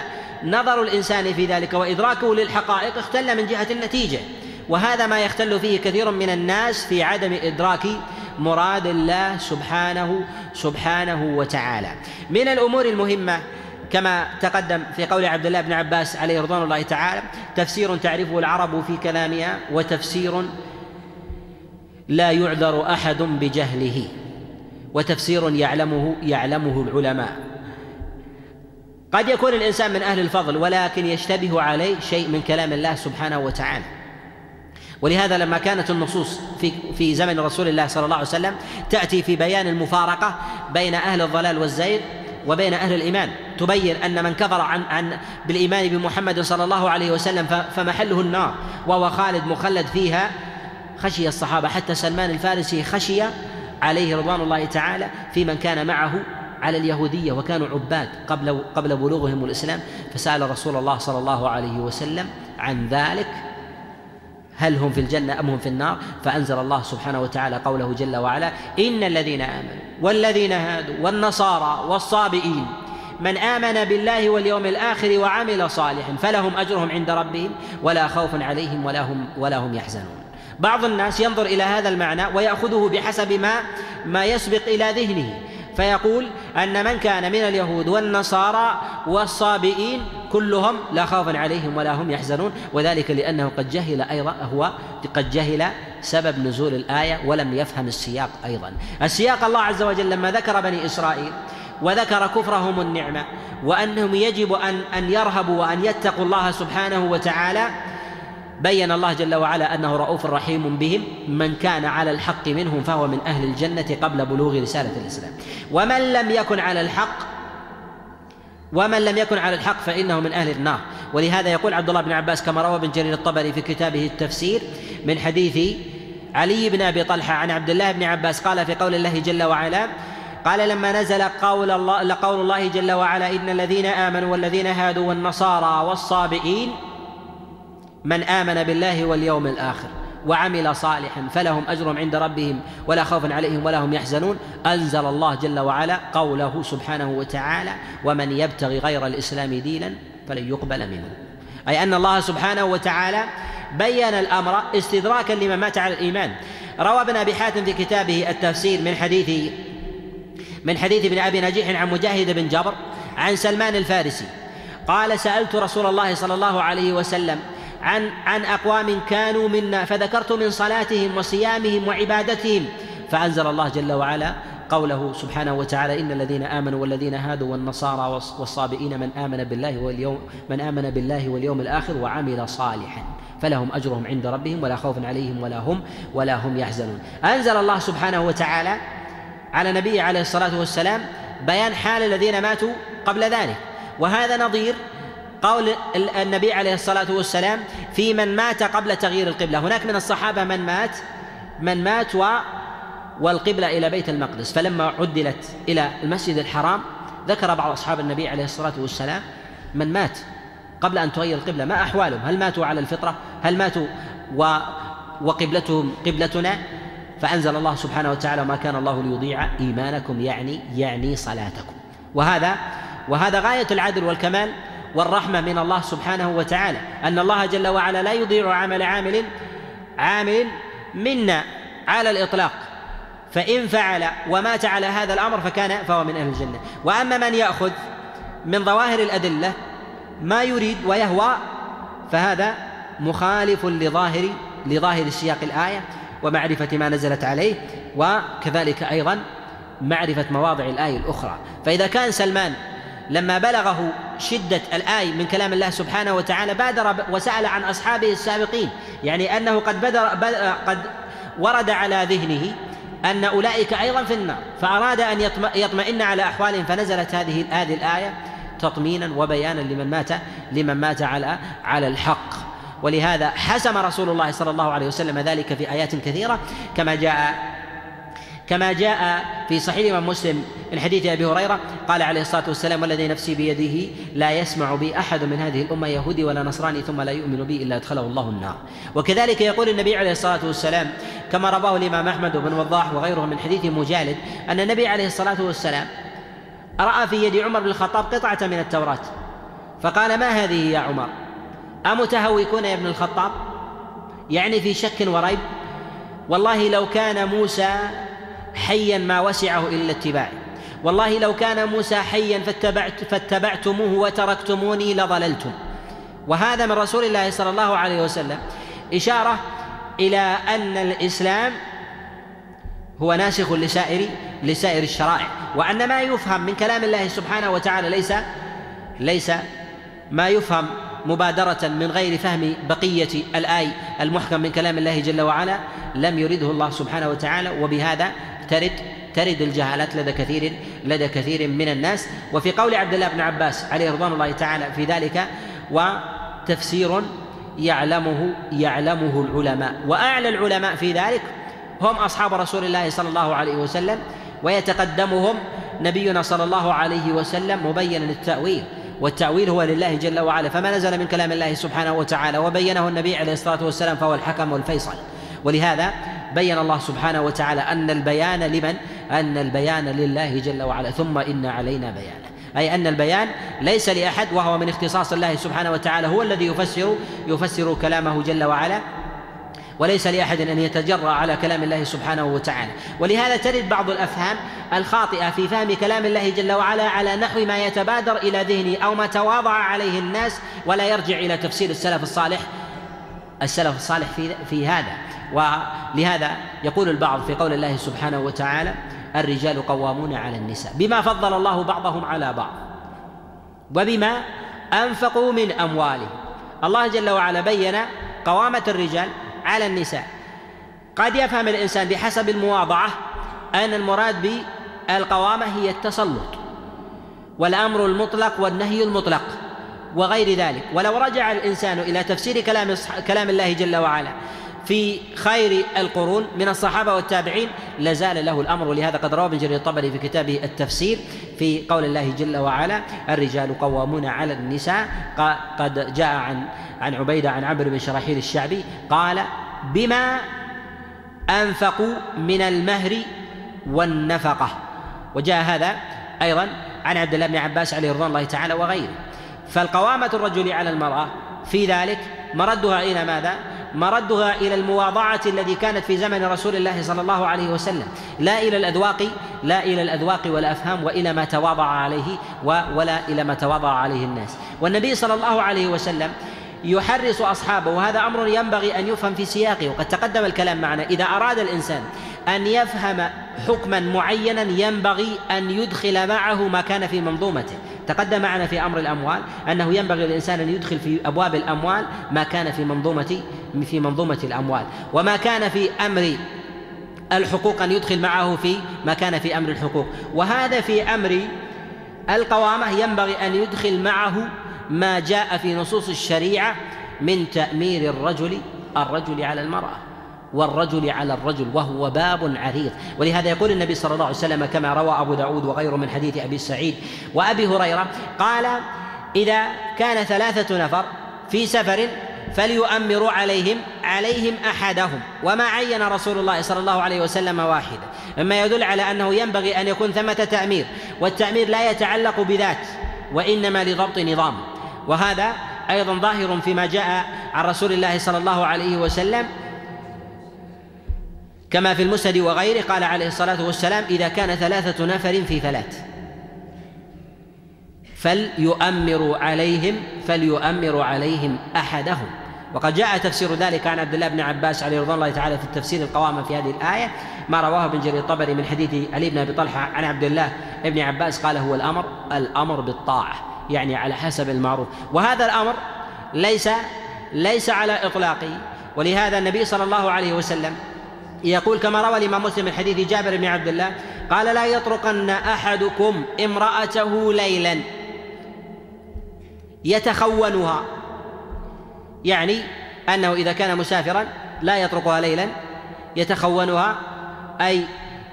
نظر الإنسان في ذلك وإدراكه للحقائق اختل من جهة النتيجة. وهذا ما يختل فيه كثير من الناس في عدم إدراك مراد الله سبحانه سبحانه وتعالى. من الأمور المهمة كما تقدم في قول عبد الله بن عباس عليه رضوان الله تعالى تفسير تعرفه العرب في كلامها وتفسير لا يعذر أحد بجهله وتفسير يعلمه يعلمه العلماء. قد يكون الإنسان من أهل الفضل ولكن يشتبه عليه شيء من كلام الله سبحانه وتعالى. ولهذا لما كانت النصوص في في زمن رسول الله صلى الله عليه وسلم تأتي في بيان المفارقة بين أهل الضلال والزيغ وبين أهل الإيمان تبين أن من كفر عن عن بالإيمان بمحمد صلى الله عليه وسلم فمحله النار وهو خالد مخلد فيها خشي الصحابة. حتى سلمان الفارسي خشي عليه رضوان الله تعالى في من كان معه على اليهودية وكانوا عباد قبل قبل بلوغهم الإسلام. فسأل رسول الله صلى الله عليه وسلم عن ذلك. هل هم في الجنة أم هم في النار؟ فأنزل الله سبحانه وتعالى قوله جل وعلا إن الذين آمنوا والذين هادوا والنصارى والصابئين من آمن بالله واليوم الآخر وعمل صالحا فلهم أجرهم عند ربهم ولا خوف عليهم ولا هم ولا هم يحزنون. بعض الناس ينظر إلى هذا المعنى ويأخذه بحسب ما ما يسبق إلى ذهنه. فيقول أن من كان من اليهود والنصارى والصابئين كلهم لا خوف عليهم ولا هم يحزنون وذلك لأنه قد جهل أيضا هو قد جهل سبب نزول الآية ولم يفهم السياق أيضا. السياق الله عز وجل لما ذكر بني إسرائيل وذكر كفرهم النعمة وأنهم يجب أن أن يرهبوا وأن يتقوا الله سبحانه وتعالى بين الله جل وعلا أنه رؤوف رحيم بهم من كان على الحق منهم فهو من أهل الجنة قبل بلوغ رسالة الإسلام. ومن لم يكن على الحق ومن لم يكن على الحق فإنه من أهل النار. ولهذا يقول عبد الله بن عباس كما روى ابن جرير الطبري في كتابه التفسير من حديث علي بن أبي طلحة عن عبد الله بن عباس قال في قول الله جل وعلا قال لما نزل قول الله لقول الله جل وعلا إن الذين آمنوا والذين هادوا والنصارى والصابئين من آمن بالله واليوم الآخر وعمل صالحا فلهم أجرهم عند ربهم ولا خوف عليهم ولا هم يحزنون. أنزل الله جل وعلا قوله سبحانه وتعالى ومن يبتغي غير الإسلام دينا فلن يقبل منه. أي أن الله سبحانه وتعالى بين الأمر استدراكا لمن مات على الإيمان. روى ابن أبي حاتم في كتابه التفسير من حديث من حديث ابن أبي نجيح عن مجاهد بن جبر عن سلمان الفارسي قال سألت رسول الله صلى الله عليه وسلم عن عن أقوام كانوا منا فذكرت من صلاتهم وصيامهم وعبادتهم. فأنزل الله جل وعلا قوله سبحانه وتعالى إن الذين آمنوا والذين هادوا والنصارى والصابئين من آمن بالله واليوم من آمن بالله واليوم الآخر وعمل صالحا. فلهم أجرهم عند ربهم ولا خوف عليهم ولا هم ولا هم يحزنون. أنزل الله سبحانه وتعالى على نبيه عليه الصلاة والسلام بيان حال الذين ماتوا قبل ذلك. وهذا نظير قول النبي عليه الصلاة والسلام في من مات قبل تغيير القبلة. هناك من الصحابة من مات من مات و والقبلة إلى بيت المقدس. فلما عدلت إلى المسجد الحرام ذكر بعض أصحاب النبي عليه الصلاة والسلام من مات قبل أن تغير القبلة. ما أحوالهم؟ هل ماتوا على الفطرة؟ هل ماتوا و وقبلتهم قبلتنا؟ فأنزل الله سبحانه وتعالى ما كان الله ليضيع إيمانكم يعني يعني صلاتكم. وهذا وهذا غاية العدل والكمال والرحمة من الله سبحانه وتعالى. أن الله جل وعلا لا يضيع عمل عامل عامل منا على الإطلاق. فإن فعل ومات على هذا الأمر فكان فهو من أهل الجنة. وأما من يأخذ من ظواهر الأدلة ما يريد ويهوى فهذا مخالف لظاهر لظاهر سياق الآية ومعرفة ما نزلت عليه وكذلك أيضا معرفة مواضع الآية الأخرى. فإذا كان سلمان لما بلغه شدة الآية من كلام الله سبحانه وتعالى بادر وسأل عن أصحابه السابقين. يعني أنه قد بدر قد ورد على ذهنه أن أولئك أيضا في النار. فأراد أن يطمئن على أحوالهم فنزلت هذه هذه الآية تطمينا وبيانا لمن مات لمن مات على على الحق. ولهذا حسم رسول الله صلى الله عليه وسلم ذلك في آيات كثيرة كما جاء كما جاء في صحيح الإمام مسلم من حديث أبي هريرة قال عليه الصلاة والسلام والذي نفسي بيده لا يسمع بي أحد من هذه الأمة يهودي ولا نصراني ثم لا يؤمن بي إلا أدخله الله النار. وكذلك يقول النبي عليه الصلاة والسلام كما رواه الإمام أحمد بن وضاح وغيره من حديث مجالد أن النبي عليه الصلاة والسلام رأى في يد عمر بن الخطاب قطعة من التوراة فقال ما هذه يا عمر؟ أمتهوكون يا ابن الخطاب؟ يعني في شك وريب؟ والله لو كان موسى حيا ما وسعه إلا اتباعي. والله لو كان موسى حيا فاتبعت فاتبعتموه وتركتموني لضللتم. وهذا من رسول الله صلى الله عليه وسلم. إشارة إلى أن الإسلام هو ناسخ لسائر لسائر الشرائع. وأن ما يفهم من كلام الله سبحانه وتعالى ليس ليس ما يفهم مبادرة من غير فهم بقية الآي المحكم من كلام الله جل وعلا لم يرده الله سبحانه وتعالى. وبهذا ترد ترد الجهالات لدى كثير لدى كثير من الناس. وفي قول عبد الله بن عباس عليه رضوان الله تعالى في ذلك وتفسير يعلمه يعلمه العلماء. وأعلى العلماء في ذلك هم أصحاب رسول الله صلى الله عليه وسلم ويتقدمهم نبينا صلى الله عليه وسلم مبينا التاويل والتأويل هو لله جل وعلا. فما نزل من كلام الله سبحانه وتعالى وبينه النبي عليه الصلاة والسلام فهو الحكم والفيصل. ولهذا بين الله سبحانه وتعالى أن البيان لمن؟ أن البيان لله جل وعلا. ثم إن علينا بيانه. أي أن البيان ليس لأحد وهو من اختصاص الله سبحانه وتعالى. هو الذي يفسر يفسر كلامه جل وعلا. وليس لأحد أن يتجرأ على كلام الله سبحانه وتعالى. ولهذا ترد بعض الأفهام الخاطئة في فهم كلام الله جل وعلا على نحو ما يتبادر إلى ذهنه أو ما تواضع عليه الناس ولا يرجع إلى تفسير السلف الصالح. السلف الصالح في في هذا. ولهذا يقول البعض في قول الله سبحانه وتعالى الرجال قوامون على النساء بما فضل الله بعضهم على بعض وبما أنفقوا من أموالهم. الله جل وعلا بين قوامة الرجال على النساء. قد يفهم الإنسان بحسب المواضعة أن المراد بالقوامة هي التسلط والأمر المطلق والنهي المطلق وغير ذلك. ولو رجع الإنسان إلى تفسير كلام كلام الله جل وعلا في خير القرون من الصحابة والتابعين. لازال له الأمر ولهذا قد روى ابن جرير الطبري في كتابه التفسير في قول الله جل وعلا الرجال قوامون على النساء قد جاء عن عن عبيدة عن عمرو بن شراحيل الشعبي قال بما أنفقوا من المهر والنفقة وجاء هذا أيضا عن عبد الله بن عباس عليه رضوان الله تعالى وغيره. فالقوامة الرجل على المرأة في ذلك مردها إلى ماذا؟ مردها إلى المواضعة الذي كانت في زمن رسول الله صلى الله عليه وسلم. لا إلى الأذواق لا إلى الأذواق والأفهام وإلى ما تواضع عليه ولا إلى ما تواضع عليه الناس. والنبي صلى الله عليه وسلم يحرص أصحابه وهذا أمر ينبغي أن يفهم في سياقه وقد تقدم الكلام معنا. إذا أراد الإنسان أن يفهم حكما معينا ينبغي أن يدخل معه ما كان في منظومته. تقدم معنا في أمر الأموال أنه ينبغي للإنسان أن يدخل في أبواب الأموال ما كان في منظومة في منظومة الأموال. وما كان في أمر الحقوق أن يدخل معه في ما كان في أمر الحقوق. وهذا في أمر القوامة ينبغي أن يدخل معه ما جاء في نصوص الشريعة من تأمير الرجل الرجل على المرأة والرجل على الرجل وهو باب عريض. ولهذا يقول النبي صلى الله عليه وسلم كما روى أبو داود وغيره من حديث أبي سعيد وأبي هريرة قال إذا كان ثلاثة نفر في سفر فليؤمروا عليهم عليهم أحدهم. وما عين رسول الله صلى الله عليه وسلم واحدا مما يدل على أنه ينبغي أن يكون ثمة تأمير. والتأمير لا يتعلق بذات وإنما لضبط نظام. وهذا أيضا ظاهر فيما جاء عن رسول الله صلى الله عليه وسلم. كما في المسند وغيره قال عليه الصلاة والسلام إذا كان ثلاثة نفر في ثلاث. فليؤمروا عليهم فليؤمروا عليهم أحدهم. وقد جاء تفسير ذلك عن عبد الله بن عباس عليه رضوان الله تعالى في التفسير القوامة في هذه الآية ما رواه ابن جرير الطبري من حديث علي بن أبي طلحة عن عبد الله بن عباس قال هو الأمر الأمر بالطاعة يعني على حسب المعروف. وهذا الأمر ليس ليس على إطلاقه ولهذا النبي صلى الله عليه وسلم يقول كما روى الإمام مسلم من حديث جابر بن عبد الله قال لا يطرقن أحدكم امرأته ليلا يتخونها. يعني أنه إذا كان مسافرا لا يطرقها ليلا يتخونها أي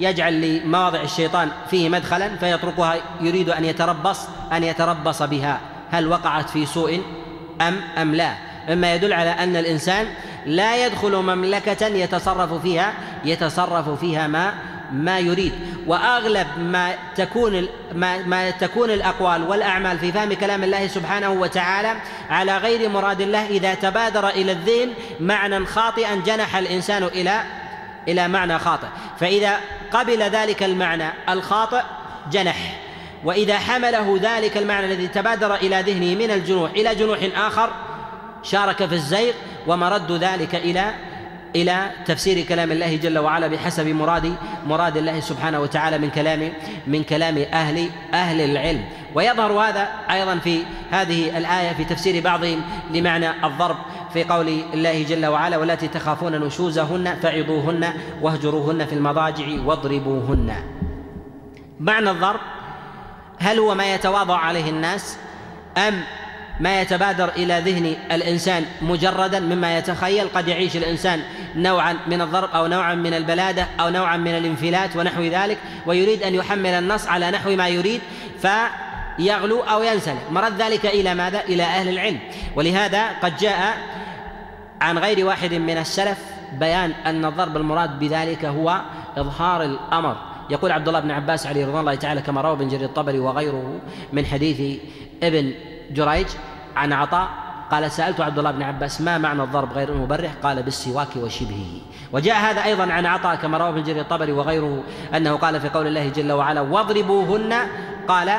يجعل لمواضع الشيطان فيه مدخلا فيتركها يريد أن يتربص أن يتربص بها. هل وقعت في سوء؟ أم أم لا. مما يدل على أن الإنسان لا يدخل مملكة يتصرف فيها يتصرف فيها ما ما يريد. وأغلب ما تكون ما, ما تكون الأقوال والأعمال في فهم كلام الله سبحانه وتعالى على غير مراد الله إذا تبادر إلى الذهن معنى خاطئا جنح الإنسان إلى إلى معنى خاطئ. فإذا قبل ذلك المعنى الخاطئ جنح. وإذا حمله ذلك المعنى الذي تبادر إلى ذهنه من الجنوح إلى جنوح آخر شارك في الزيغ ومرد ذلك إلى إلى تفسير كلام الله جل وعلا بحسب مراد مراد الله سبحانه وتعالى من كلام من كلام أهل أهل العلم. ويظهر هذا أيضا في هذه الآية في تفسير بعضهم لمعنى الضرب في قول الله جل وعلا والتي تخافون نشوزهن فعظوهن واهجروهن في المضاجع واضربوهن. معنى الضرب هل هو ما يتواضع عليه الناس أم ما يتبادر إلى ذهن الإنسان مجردا مما يتخيل قد يعيش الإنسان نوعا من الضرب أو نوعا من البلادة أو نوعا من الانفلات ونحو ذلك ويريد أن يحمل النص على نحو ما يريد فيغلو أو ينسلخ. مرد ذلك إلى ماذا؟ إلى أهل العلم. ولهذا قد جاء عن غير واحد من السلف بيان أن الضرب المراد بذلك هو إظهار الأمر. يقول عبد الله بن عباس عليه رضوان الله تعالى كما روى ابن جرير الطبري وغيره من حديث ابن جريج عن عطاء قال سألت عبد الله بن عباس ما معنى الضرب غير المبرح؟ قال بالسواك وشبهه. وجاء هذا أيضا عن عطاء كما رواه ابن جرير الطبري وغيره أنه قال في قول الله جل وعلا واضربوهن. قال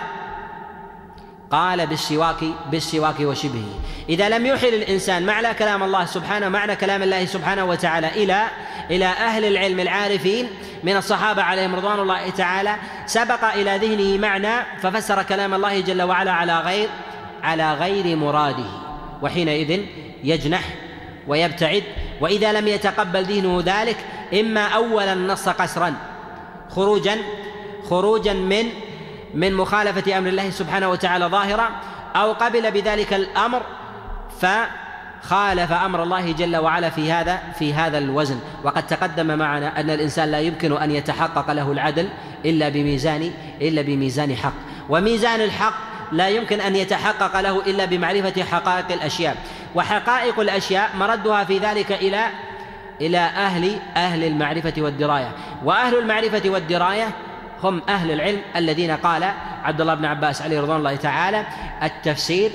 قال بالسواك بالسواك وشبهه. إذا لم يحل الإنسان معنى كلام الله سبحانه معنى كلام الله سبحانه وتعالى إلى إلى أهل العلم العارفين من الصحابة عليهم رضوان الله تعالى سبق إلى ذهنه معنى ففسر كلام الله جل وعلا على غير على غير مراده وحينئذ يجنح ويبتعد وإذا لم يتقبل دينه ذلك إما اولا نص قسرا خروجا خروجا من من مخالفة أمر الله سبحانه وتعالى ظاهرا أو قبل بذلك الأمر فخالف أمر الله جل وعلا في هذا في هذا الوزن. وقد تقدم معنا أن الإنسان لا يمكن أن يتحقق له العدل إلا بميزان إلا بميزان حق. وميزان الحق لا يمكن أن يتحقق له إلا بمعرفة حقائق الأشياء. وحقائق الأشياء مردها في ذلك إلى إلى أهل أهل المعرفة والدراية. وأهل المعرفة والدراية هم أهل العلم الذين قال عبد الله بن عباس عليه رضوان الله تعالى التفسير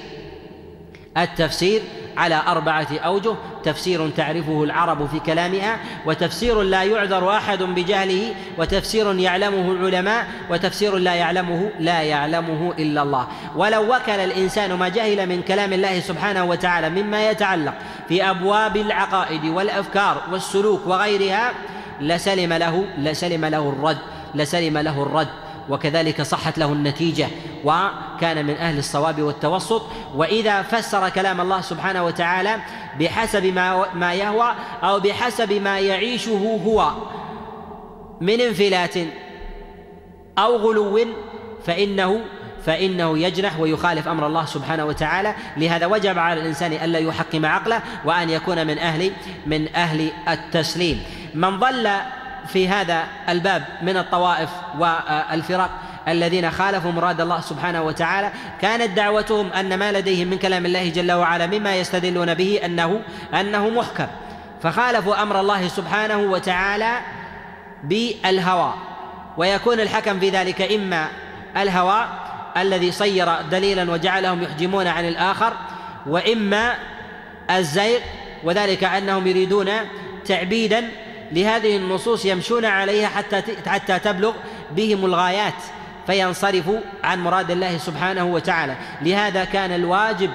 التفسير على أربعة أوجه. تفسير تعرفه العرب في كلامها وتفسير لا يعذر أحد بجهله وتفسير يعلمه العلماء وتفسير لا يعلمه لا يعلمه إلا الله. ولو وكل الإنسان ما جهل من كلام الله سبحانه وتعالى مما يتعلق في أبواب العقائد والأفكار والسلوك وغيرها لسلم له لسلم له الرد لسلم له الرد. وكذلك صحت له النتيجة وكان من أهل الصواب والتوسط. وإذا فسر كلام الله سبحانه وتعالى بحسب ما ما يهوى أو بحسب ما يعيشه هو من انفلات أو غلو فإنه فإنه يجنح ويخالف أمر الله سبحانه وتعالى. لهذا وجب على الإنسان ألا يحكم عقله وأن يكون من أهل من أهل التسليم. من ضل في هذا الباب من الطوائف والفرق الذين خالفوا مراد الله سبحانه وتعالى. كانت دعوتهم أن ما لديهم من كلام الله جل وعلا مما يستدلون به أنه أنه محكم. فخالفوا أمر الله سبحانه وتعالى بالهوى. ويكون الحكم في ذلك إما الهوى الذي صير دليلا وجعلهم يحجمون عن الآخر وإما الزيغ وذلك أنهم يريدون تعبيدا لهذه النصوص يمشون عليها حتى حتى تبلغ بهم الغايات فينصرفوا عن مراد الله سبحانه وتعالى. لهذا كان الواجب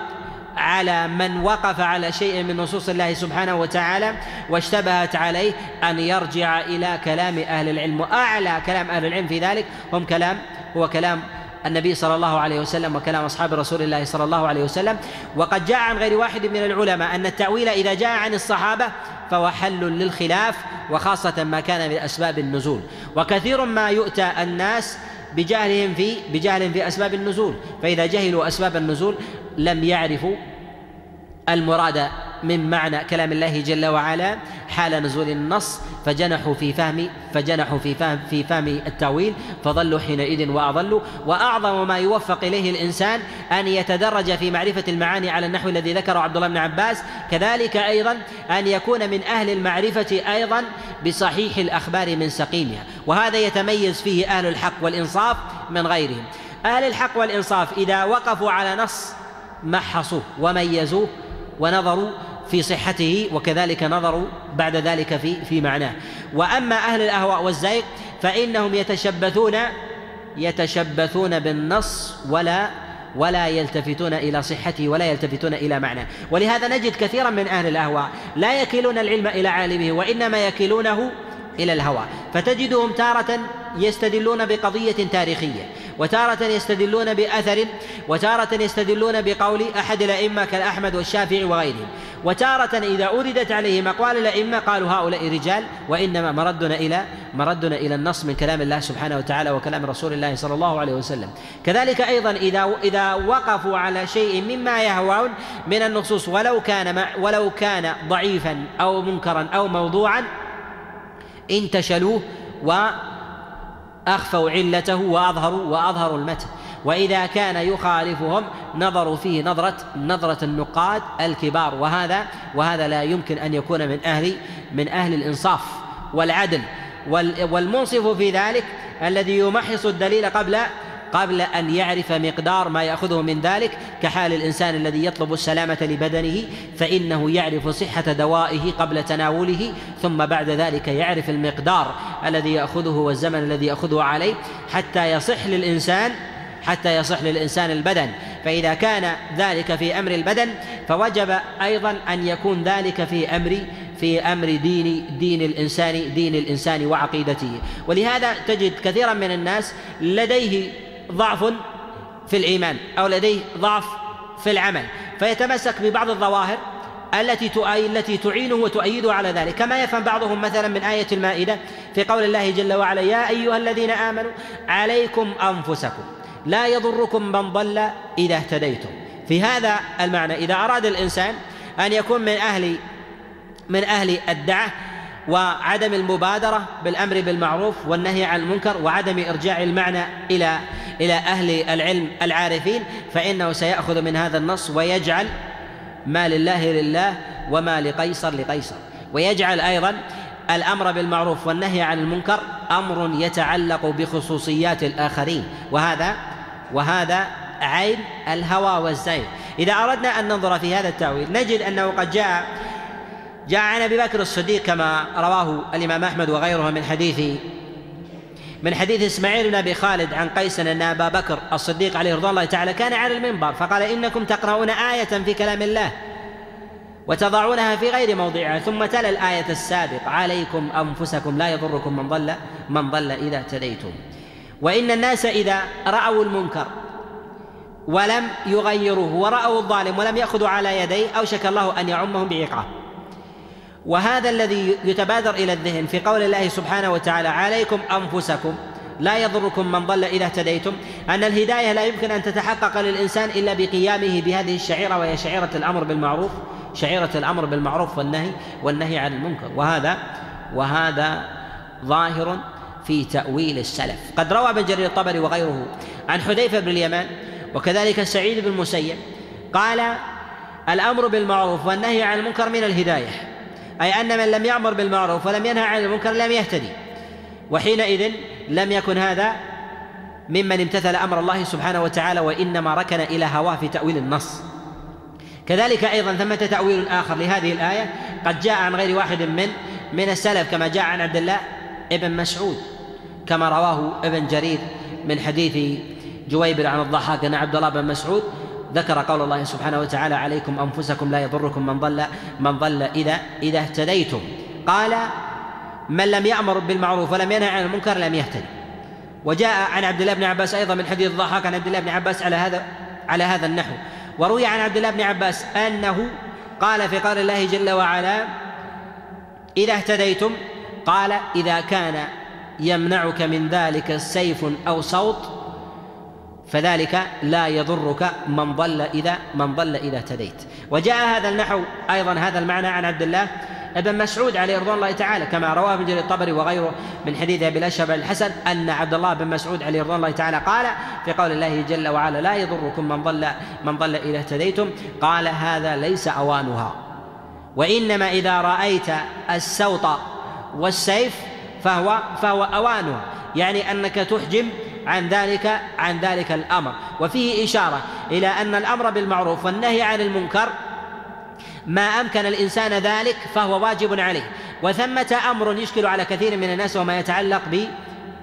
على من وقف على شيء من نصوص الله سبحانه وتعالى واشتبهت عليه أن يرجع إلى كلام أهل العلم. وأعلى كلام أهل العلم في ذلك هم كلام هو كلام النبي صلى الله عليه وسلم وكلام أصحاب رسول الله صلى الله عليه وسلم. وقد جاء عن غير واحد من العلماء أن التأويل إذا جاء عن الصحابة فهو حل للخلاف وخاصة ما كان من أسباب النزول. وكثير ما يؤتى الناس بجهلهم في بجهل في أسباب النزول. فإذا جهلوا أسباب النزول لم يعرفوا المراد من معنى كلام الله جل وعلا. حال نزول النص فجنحوا في فهم فجنحوا في فهم في فهم التأويل فضلوا حينئذ وأضلوا. وأعظم ما يوفق إليه الإنسان أن يتدرج في معرفة المعاني على النحو الذي ذكره عبد الله بن عباس. كذلك أيضا أن يكون من أهل المعرفة أيضا بصحيح الأخبار من سقيمها. وهذا يتميز فيه أهل الحق والإنصاف من غيرهم. أهل الحق والإنصاف إذا وقفوا على نص محصوه وميزوه ونظروا في صحته وكذلك نظروا بعد ذلك في في معناه. وأما أهل الأهواء والزيغ فإنهم يتشبثون يتشبثون بالنص ولا ولا يلتفتون إلى صحته ولا يلتفتون إلى معناه. ولهذا نجد كثيرا من أهل الأهواء لا يكلون العلم إلى عالمه وإنما يكلونه إلى الهوى. فتجدهم تارة يستدلون بقضية تاريخية. وتارة يستدلون بأثر وتارة يستدلون بقول أحد الأئمة كالأحمد والشافعي وغيرهم. وتارة إذا أوردت عليهم أقوال الأئمة قالوا هؤلاء رجال وإنما مردنا إلى مردنا إلى النص من كلام الله سبحانه وتعالى وكلام رسول الله صلى الله عليه وسلم. كذلك أيضا إذا إذا وقفوا على شيء مما يهوون من النصوص ولو كان ولو كان ضعيفا أو منكرا أو موضوعا انتشلوه وأخفوا علته وأظهروا وأظهروا المتن. وإذا كان يخالفهم نظروا فيه نظرة نظرة النقاد الكبار. وهذا وهذا لا يمكن أن يكون من أهل من أهل الإنصاف والعدل. والمنصف في ذلك الذي يمحص الدليل قبل قبل أن يعرف مقدار ما يأخذه من ذلك كحال الإنسان الذي يطلب السلامة لبدنه فإنه يعرف صحة دوائه قبل تناوله ثم بعد ذلك يعرف المقدار الذي يأخذه والزمن الذي يأخذه عليه حتى يصح للإنسان حتى يصح للإنسان البدن. فإذا كان ذلك في أمر البدن فوجب أيضا أن يكون ذلك في أمر في أمر دين دين الإنسان دين الإنسان وعقيدته. ولهذا تجد كثيرا من الناس لديه ضعف في الإيمان أو لديه ضعف في العمل. فيتمسك ببعض الظواهر التي التي تعينه وتؤيده على ذلك. كما يفهم بعضهم مثلا من آية المائدة في قول الله جل وعلا يا أيها الذين آمنوا عليكم أنفسكم. لا يضركم من ضل إذا اهتديتم. في هذا المعنى إذا أراد الإنسان أن يكون من أهل من أهل الدعة وعدم المبادرة بالأمر بالمعروف والنهي عن المنكر وعدم إرجاع المعنى إلى إلى أهل العلم العارفين فإنه سيأخذ من هذا النص ويجعل ما لله لله وما لقيصر لقيصر. ويجعل أيضا الأمر بالمعروف والنهي عن المنكر أمر يتعلق بخصوصيات الآخرين. وهذا وهذا عين الهوى والزين إذا أردنا أن ننظر في هذا التأويل نجد أنه قد جاء جاء عن أبي بكر الصديق كما رواه الإمام أحمد وغيره من حديث من حديث إسماعيل بن أبي خالد عن قيس أن أبا بكر الصديق عليه رضوان الله تعالى كان على المنبر فقال إنكم تقرؤون آية في كلام الله وتضعونها في غير موضعها ثم تلا الآية السابقة عليكم أنفسكم لا يضركم من ضل من ضل إذا اهتديتم. وإن الناس إذا رأوا المنكر ولم يغيروه ورأوا الظالم ولم يأخذوا على يديه أوشك الله أن يعمهم بعقاب. وهذا الذي يتبادر إلى الذهن في قول الله سبحانه وتعالى عليكم أنفسكم. لا يضركم من ضل إذا اهتديتم. أن الهداية لا يمكن أن تتحقق للإنسان إلا بقيامه بهذه الشعيرة وهي شعيرة الأمر بالمعروف شعيرة الأمر بالمعروف والنهي والنهي عن المنكر. وهذا وهذا ظاهر في تأويل السلف. قد روى ابن جرير الطبري وغيره عن حذيفة بن اليمان وكذلك سعيد بن المسيب قال الأمر بالمعروف والنهي عن المنكر من الهداية. أي أن من لم يأمر بالمعروف ولم ينهى عن المنكر لم يهتدي. وحينئذ لم يكن هذا ممن امتثل أمر الله سبحانه وتعالى وإنما ركن إلى هواه في تأويل النص. كذلك أيضا ثمة تأويل آخر لهذه الآية. قد جاء عن غير واحد من من السلف كما جاء عن عبد الله ابن مسعود كما رواه ابن جرير من حديث جويبر عن الضحاك أن عبد الله بن مسعود ذكر قول الله سبحانه وتعالى عليكم أنفسكم لا يضركم من ضل من ضل إذا إذا اهتديتم. قال من لم يأمر بالمعروف ولم ينهى عن المنكر لم يهتدي وجاء عن عبد الله بن عباس أيضا من حديث الضحاك عن عبد الله بن عباس على هذا على هذا النحو. وروي عن عبد الله بن عباس أنه قال في قول الله جل وعلا إذا اهتديتم قال إذا كان يمنعك من ذلك سيف أو صوت فذلك لا يضرك من ضل إذا من ضل إذا اهتديت. وجاء هذا النحو أيضا هذا المعنى عن عبد الله ابن مسعود عليه رضوان الله تعالى كما رواه ابن جرير الطبري وغيره من حديث أبي الاشهب الحسن أن عبد الله بن مسعود عليه رضوان الله تعالى قال في قول الله جل وعلا لا يضركم من ضل من ضل إذا اهتديتم قال هذا ليس أوانها. وإنما إذا رأيت السوط والسيف فهو فهو أوانها. يعني أنك تحجم عن ذلك عن ذلك الأمر. وفيه إشارة إلى أن الأمر بالمعروف والنهي عن المنكر ما أمكن الإنسان ذلك فهو واجب عليه. وثمة أمر يشكل على كثير من الناس وما يتعلق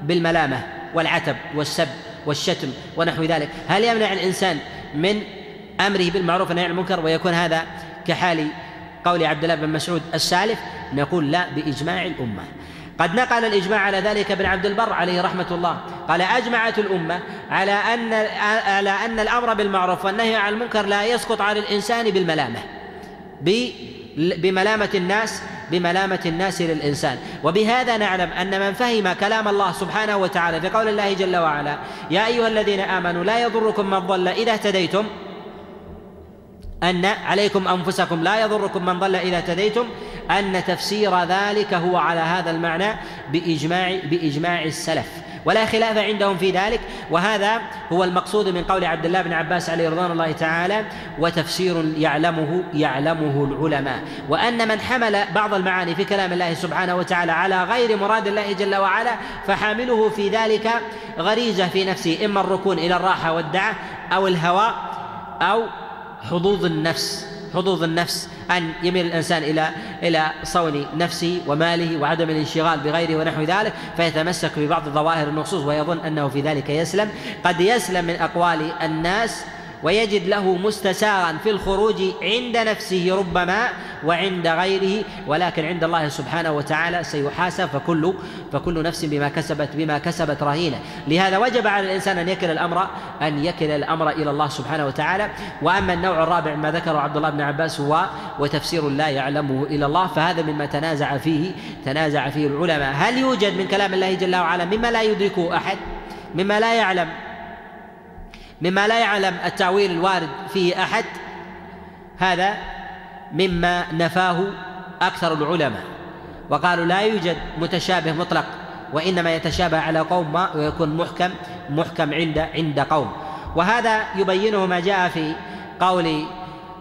بالملامة والعتب والسب والشتم ونحو ذلك. هل يمنع الإنسان من أمره بالمعروف والنهي عن المنكر ويكون هذا كحال قول عبد الله بن مسعود السالف؟ نقول لا بإجماع الأمة. قد نقل الإجماع على ذلك ابن عبد البر عليه رحمة الله. قال أجمعت الأمة على أن على أن الأمر بالمعروف والنهي عن المنكر لا يسقط على الإنسان بالملامة. بملامة الناس بملامة الناس للإنسان. وبهذا نعلم أن من فهم كلام الله سبحانه وتعالى في قول الله جل وعلا يا أيها الذين آمنوا لا يضركم من ضل إذا اهتديتم أن عليكم أنفسكم لا يضركم من ضل إذا اهتديتم أن تفسير ذلك هو على هذا المعنى بإجماع بإجماع السلف. ولا خلاف عندهم في ذلك وهذا هو المقصود من قول عبد الله بن عباس عليه رضوان الله تعالى وتفسير يعلمه يعلمه العلماء. وأن من حمل بعض المعاني في كلام الله سبحانه وتعالى على غير مراد الله جل وعلا فحامله في ذلك غريزة في نفسه إما الركون إلى الراحة والدعه أو الهوى أو حظوظ النفس. حظوظ النفس أن يميل الإنسان إلى إلى صون نفسه وماله وعدم الانشغال بغيره ونحو ذلك فيتمسك ببعض ظواهر النصوص ويظن أنه في ذلك يسلم. قد يسلم من أقوال الناس ويجد له مستساغا في الخروج عند نفسه ربما وعند غيره ولكن عند الله سبحانه وتعالى سيحاسب فكل فكل نفس بما كسبت بما كسبت رهينة. لهذا وجب على الإنسان أن يكل الامر أن يكل الأمر إلى الله سبحانه وتعالى. وأما النوع الرابع ما ذكره عبد الله بن عباس هو وتفسير لا يعلمه إلا الله فهذا مما تنازع فيه تنازع فيه العلماء. هل يوجد من كلام الله جل وعلا مما لا يدركه أحد؟ مما لا يعلم. مما لا يعلم التأويل الوارد فيه أحد هذا مما نفاه أكثر العلماء. وقالوا لا يوجد متشابه مطلق وإنما يتشابه على قوم ما ويكون محكم محكم عند عند قوم. وهذا يبينه ما جاء في قول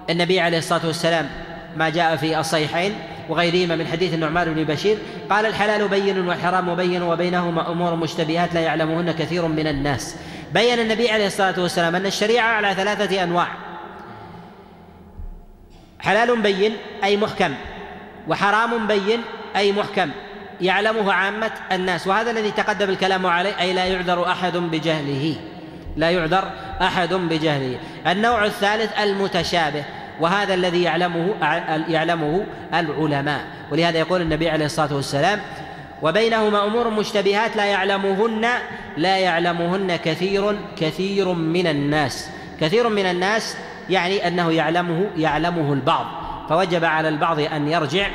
النبي عليه الصلاة والسلام ما جاء في الصحيحين وغيرهما من حديث النعمان بن بشير قال الحلال بين والحرام بين وبينهما أمور مشتبهات لا يعلمهن كثير من الناس. بين النبي عليه الصلاة والسلام أن الشريعة على ثلاثة أنواع. حلال بين أي محكم وحرام بين أي محكم. يعلمه عامة الناس وهذا الذي تقدم الكلام عليه أي لا يعذر أحد بجهله. لا يعذر أحد بجهله. النوع الثالث المتشابه وهذا الذي يعلمه يعلمه العلماء. ولهذا يقول النبي عليه الصلاة والسلام وبينهما أمور مشتبهات لا يعلمهن لا يعلمهن كثير كثير من الناس. كثير من الناس يعني أنه يعلمه يعلمه البعض. فوجب على البعض أن يرجع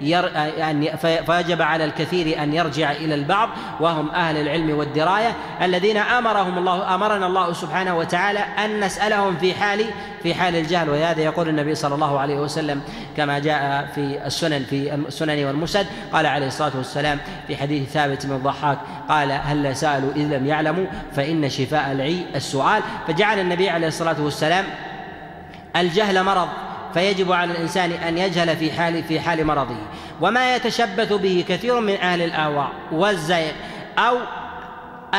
ير... يعني فيجب على الكثير أن يرجع إلى البعض وهم أهل العلم والدراية الذين أمرهم الله أمرنا الله سبحانه وتعالى أن نسألهم في حال في حال الجهل. ولهذا يقول النبي صلى الله عليه وسلم كما جاء في السنن في السنن والمسد قال عليه الصلاة والسلام في حديث ثابت بن الضحاك قال هل سألوا إذ لم يعلموا؟ فإن شفاء العي السؤال. فجعل النبي عليه الصلاة والسلام الجهل مرض. فيجب على الإنسان أن يجهل في حال في حال مرضه. وما يتشبث به كثير من أهل الأهواء والزيغ أو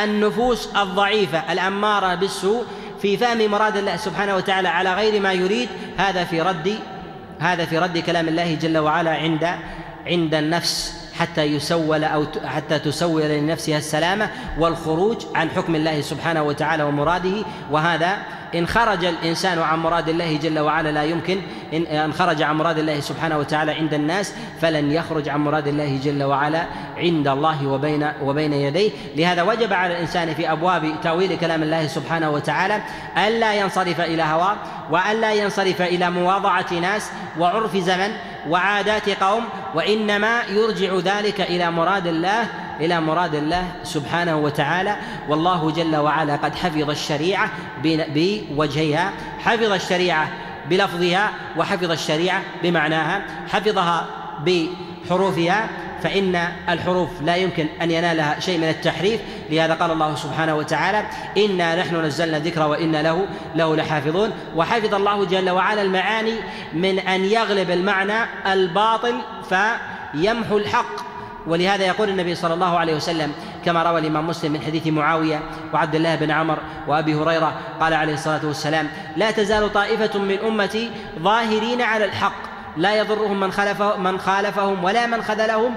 النفوس الضعيفة الأمارة بالسوء في فهم مراد الله سبحانه وتعالى على غير ما يريد. هذا في رد هذا في رد كلام الله جل وعلا عند عند النفس. حتى يسول أو حتى تسول لنفسها السلامة والخروج عن حكم الله سبحانه وتعالى ومراده. وهذا إن خرج الإنسان عن مراد الله جل وعلا لا يمكن. إن خرج عن مراد الله سبحانه وتعالى عند الناس فلن يخرج عن مراد الله جل وعلا عند الله وبين وبين يديه. لهذا وجب على الإنسان في أبواب تأويل كلام الله سبحانه وتعالى ألا ينصرف إلى هواه وألا ينصرف إلى مواضعة ناس وعرف زمن وعادات قوم وإنما يرجع ذلك إلى مراد الله إلى مراد الله سبحانه وتعالى. والله جل وعلا قد حفظ الشريعة بوجهيها حفظ الشريعة بلفظها وحفظ الشريعة بمعناها حفظها بحروفها. فإن الحروف لا يمكن أن ينالها شيء من التحريف لهذا قال الله سبحانه وتعالى إنا نحن نزلنا الذكر وإنا له له لحافظون. وحفظ الله جل وعلا المعاني من أن يغلب المعنى الباطل فيمحو الحق. ولهذا يقول النبي صلى الله عليه وسلم كما روى الإمام مسلم من حديث معاوية وعبد الله بن عمر وأبي هريرة قال عليه الصلاة والسلام لا تزال طائفة من أمتي ظاهرين على الحق لا يضرهم من خالف من خالفهم ولا من خذلهم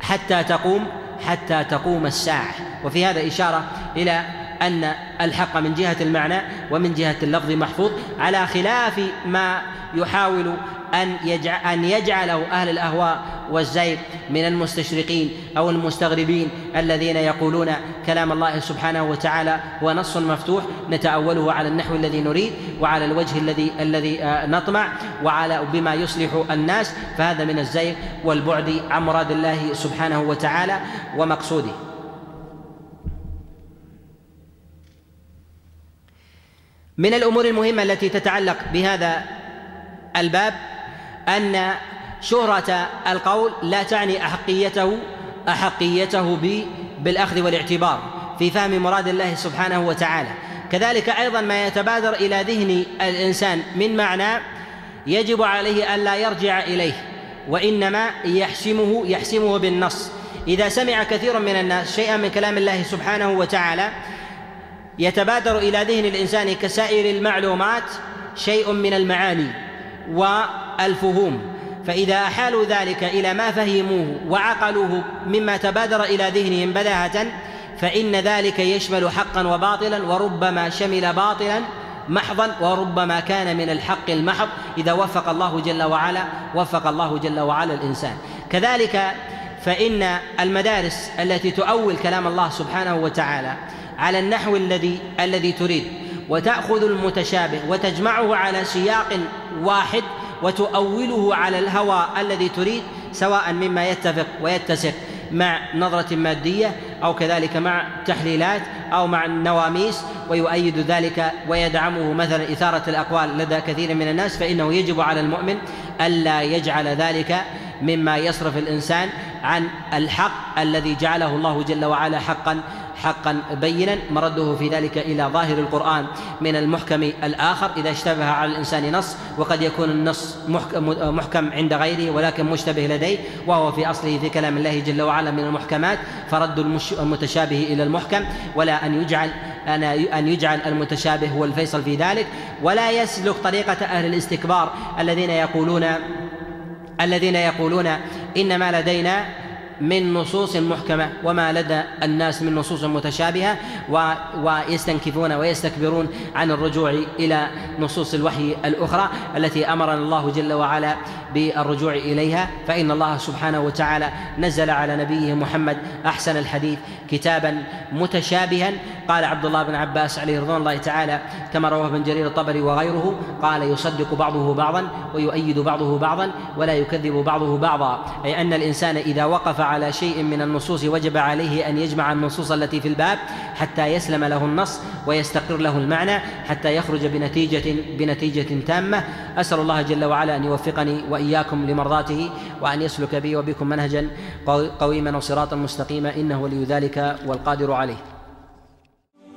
حتى تقوم حتى تقوم الساعة. وفي هذا إشارة إلى أن الحق من جهة المعنى ومن جهة اللفظ محفوظ على خلاف ما يحاول أن يجعل أن يجعله أهل الأهواء والزيغ من المستشرقين أو المستغربين الذين يقولون كلام الله سبحانه وتعالى هو نص مفتوح نتأوله على النحو الذي نريد وعلى الوجه الذي الذي آه، نطمع وعلى بما يصلح الناس فهذا من الزيغ والبعد عن مراد الله سبحانه وتعالى ومقصوده. من الأمور المهمة التي تتعلق بهذا الباب أن شهرة القول لا تعني أحقيته أحقيته بالأخذ والاعتبار في فهم مراد الله سبحانه وتعالى. كذلك أيضا ما يتبادر إلى ذهن الإنسان من معنى يجب عليه ألا يرجع إليه وإنما يحسمه يحسمه بالنص. إذا سمع كثير من الناس شيئا من كلام الله سبحانه وتعالى يتبادر إلى ذهن الإنسان كسائر المعلومات شيء من المعاني. والفهوم فإذا أحالوا ذلك إلى ما فهموه وعقلوه مما تبادر إلى ذهنهم بداهة فإن ذلك يشمل حقا وباطلا وربما شمل باطلا محضا وربما كان من الحق المحض إذا وفق الله جل وعلا وفق الله جل وعلا الإنسان. كذلك فإن المدارس التي تؤول كلام الله سبحانه وتعالى على النحو الذي الذي تريد وتأخذ المتشابه وتجمعه على سياق واحد وتؤوله على الهوى الذي تريد سواء مما يتفق ويتسق مع نظرة مادية أو كذلك مع تحليلات أو مع النواميس ويؤيد ذلك ويدعمه مثلا إثارة الأقوال لدى كثير من الناس فإنه يجب على المؤمن ألا يجعل ذلك مما يصرف الإنسان عن الحق الذي جعله الله جل وعلا حقا حقا بينا مرده في ذلك إلى ظاهر القرآن من المحكم الآخر إذا اشتبه على الإنسان نص وقد يكون النص محكم عند غيره ولكن مشتبه لديه وهو في أصله في كلام الله جل وعلا من المحكمات فرد المتشابه إلى المحكم ولا أن يجعل أن يجعل المتشابه هو الفيصل في ذلك ولا يسلك طريقة أهل الاستكبار الذين يقولون الذين يقولون ان ما لدينا من نصوص محكمة وما لدى الناس من نصوص متشابهة ويستنكفون ويستكبرون عن الرجوع إلى نصوص الوحي الأخرى التي أمرنا الله جل وعلا بالرجوع إليها فإن الله سبحانه وتعالى نزل على نبيه محمد أحسن الحديث كتابا متشابها. قال عبد الله بن عباس عليه رضوان الله تعالى كما رواه ابن جرير الطبري وغيره قال يصدق بعضه بعضا ويؤيد بعضه بعضا ولا يكذب بعضه بعضا. أي أن الإنسان إذا وقف على شيء من النصوص وجب عليه أن يجمع النصوص التي في الباب حتى يسلم له النص ويستقر له المعنى حتى يخرج بنتيجة بنتيجة تامة. أسأل الله جل وعلا أن يوفقني واياكم لمرضاته وأن يسلك بي وبكم منهجا قويما وصراطا مستقيما إنه ولي ذلك والقادر عليه.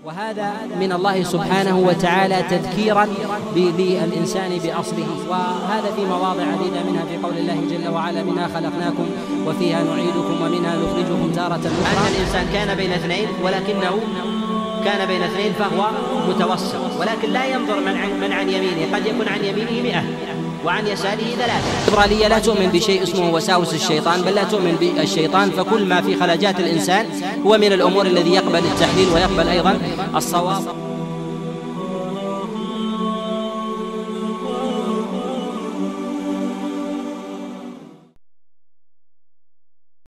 وهذا من الله سبحانه وتعالى تذكيرا للإنسان بأصله. وهذا في مواضع عديدة منها في قول الله جل وعلا منها خلقناكم وفيها نعيدكم ومنها نخرجكم تارة أخرى. أن الإنسان كان بين اثنين ولكنه كان بين اثنين فهو متوسط. ولكن لا ينظر من عن, من عن يمينه قد يكون عن يمينه مئة. وعن يساره ثلاثة. الليبرالية لا تؤمن بشيء اسمه وساوس الشيطان بل لا تؤمن بالشيطان فكل ما في خلاجات الإنسان هو من الأمور الذي يقبل التحليل ويقبل أيضا الصواب.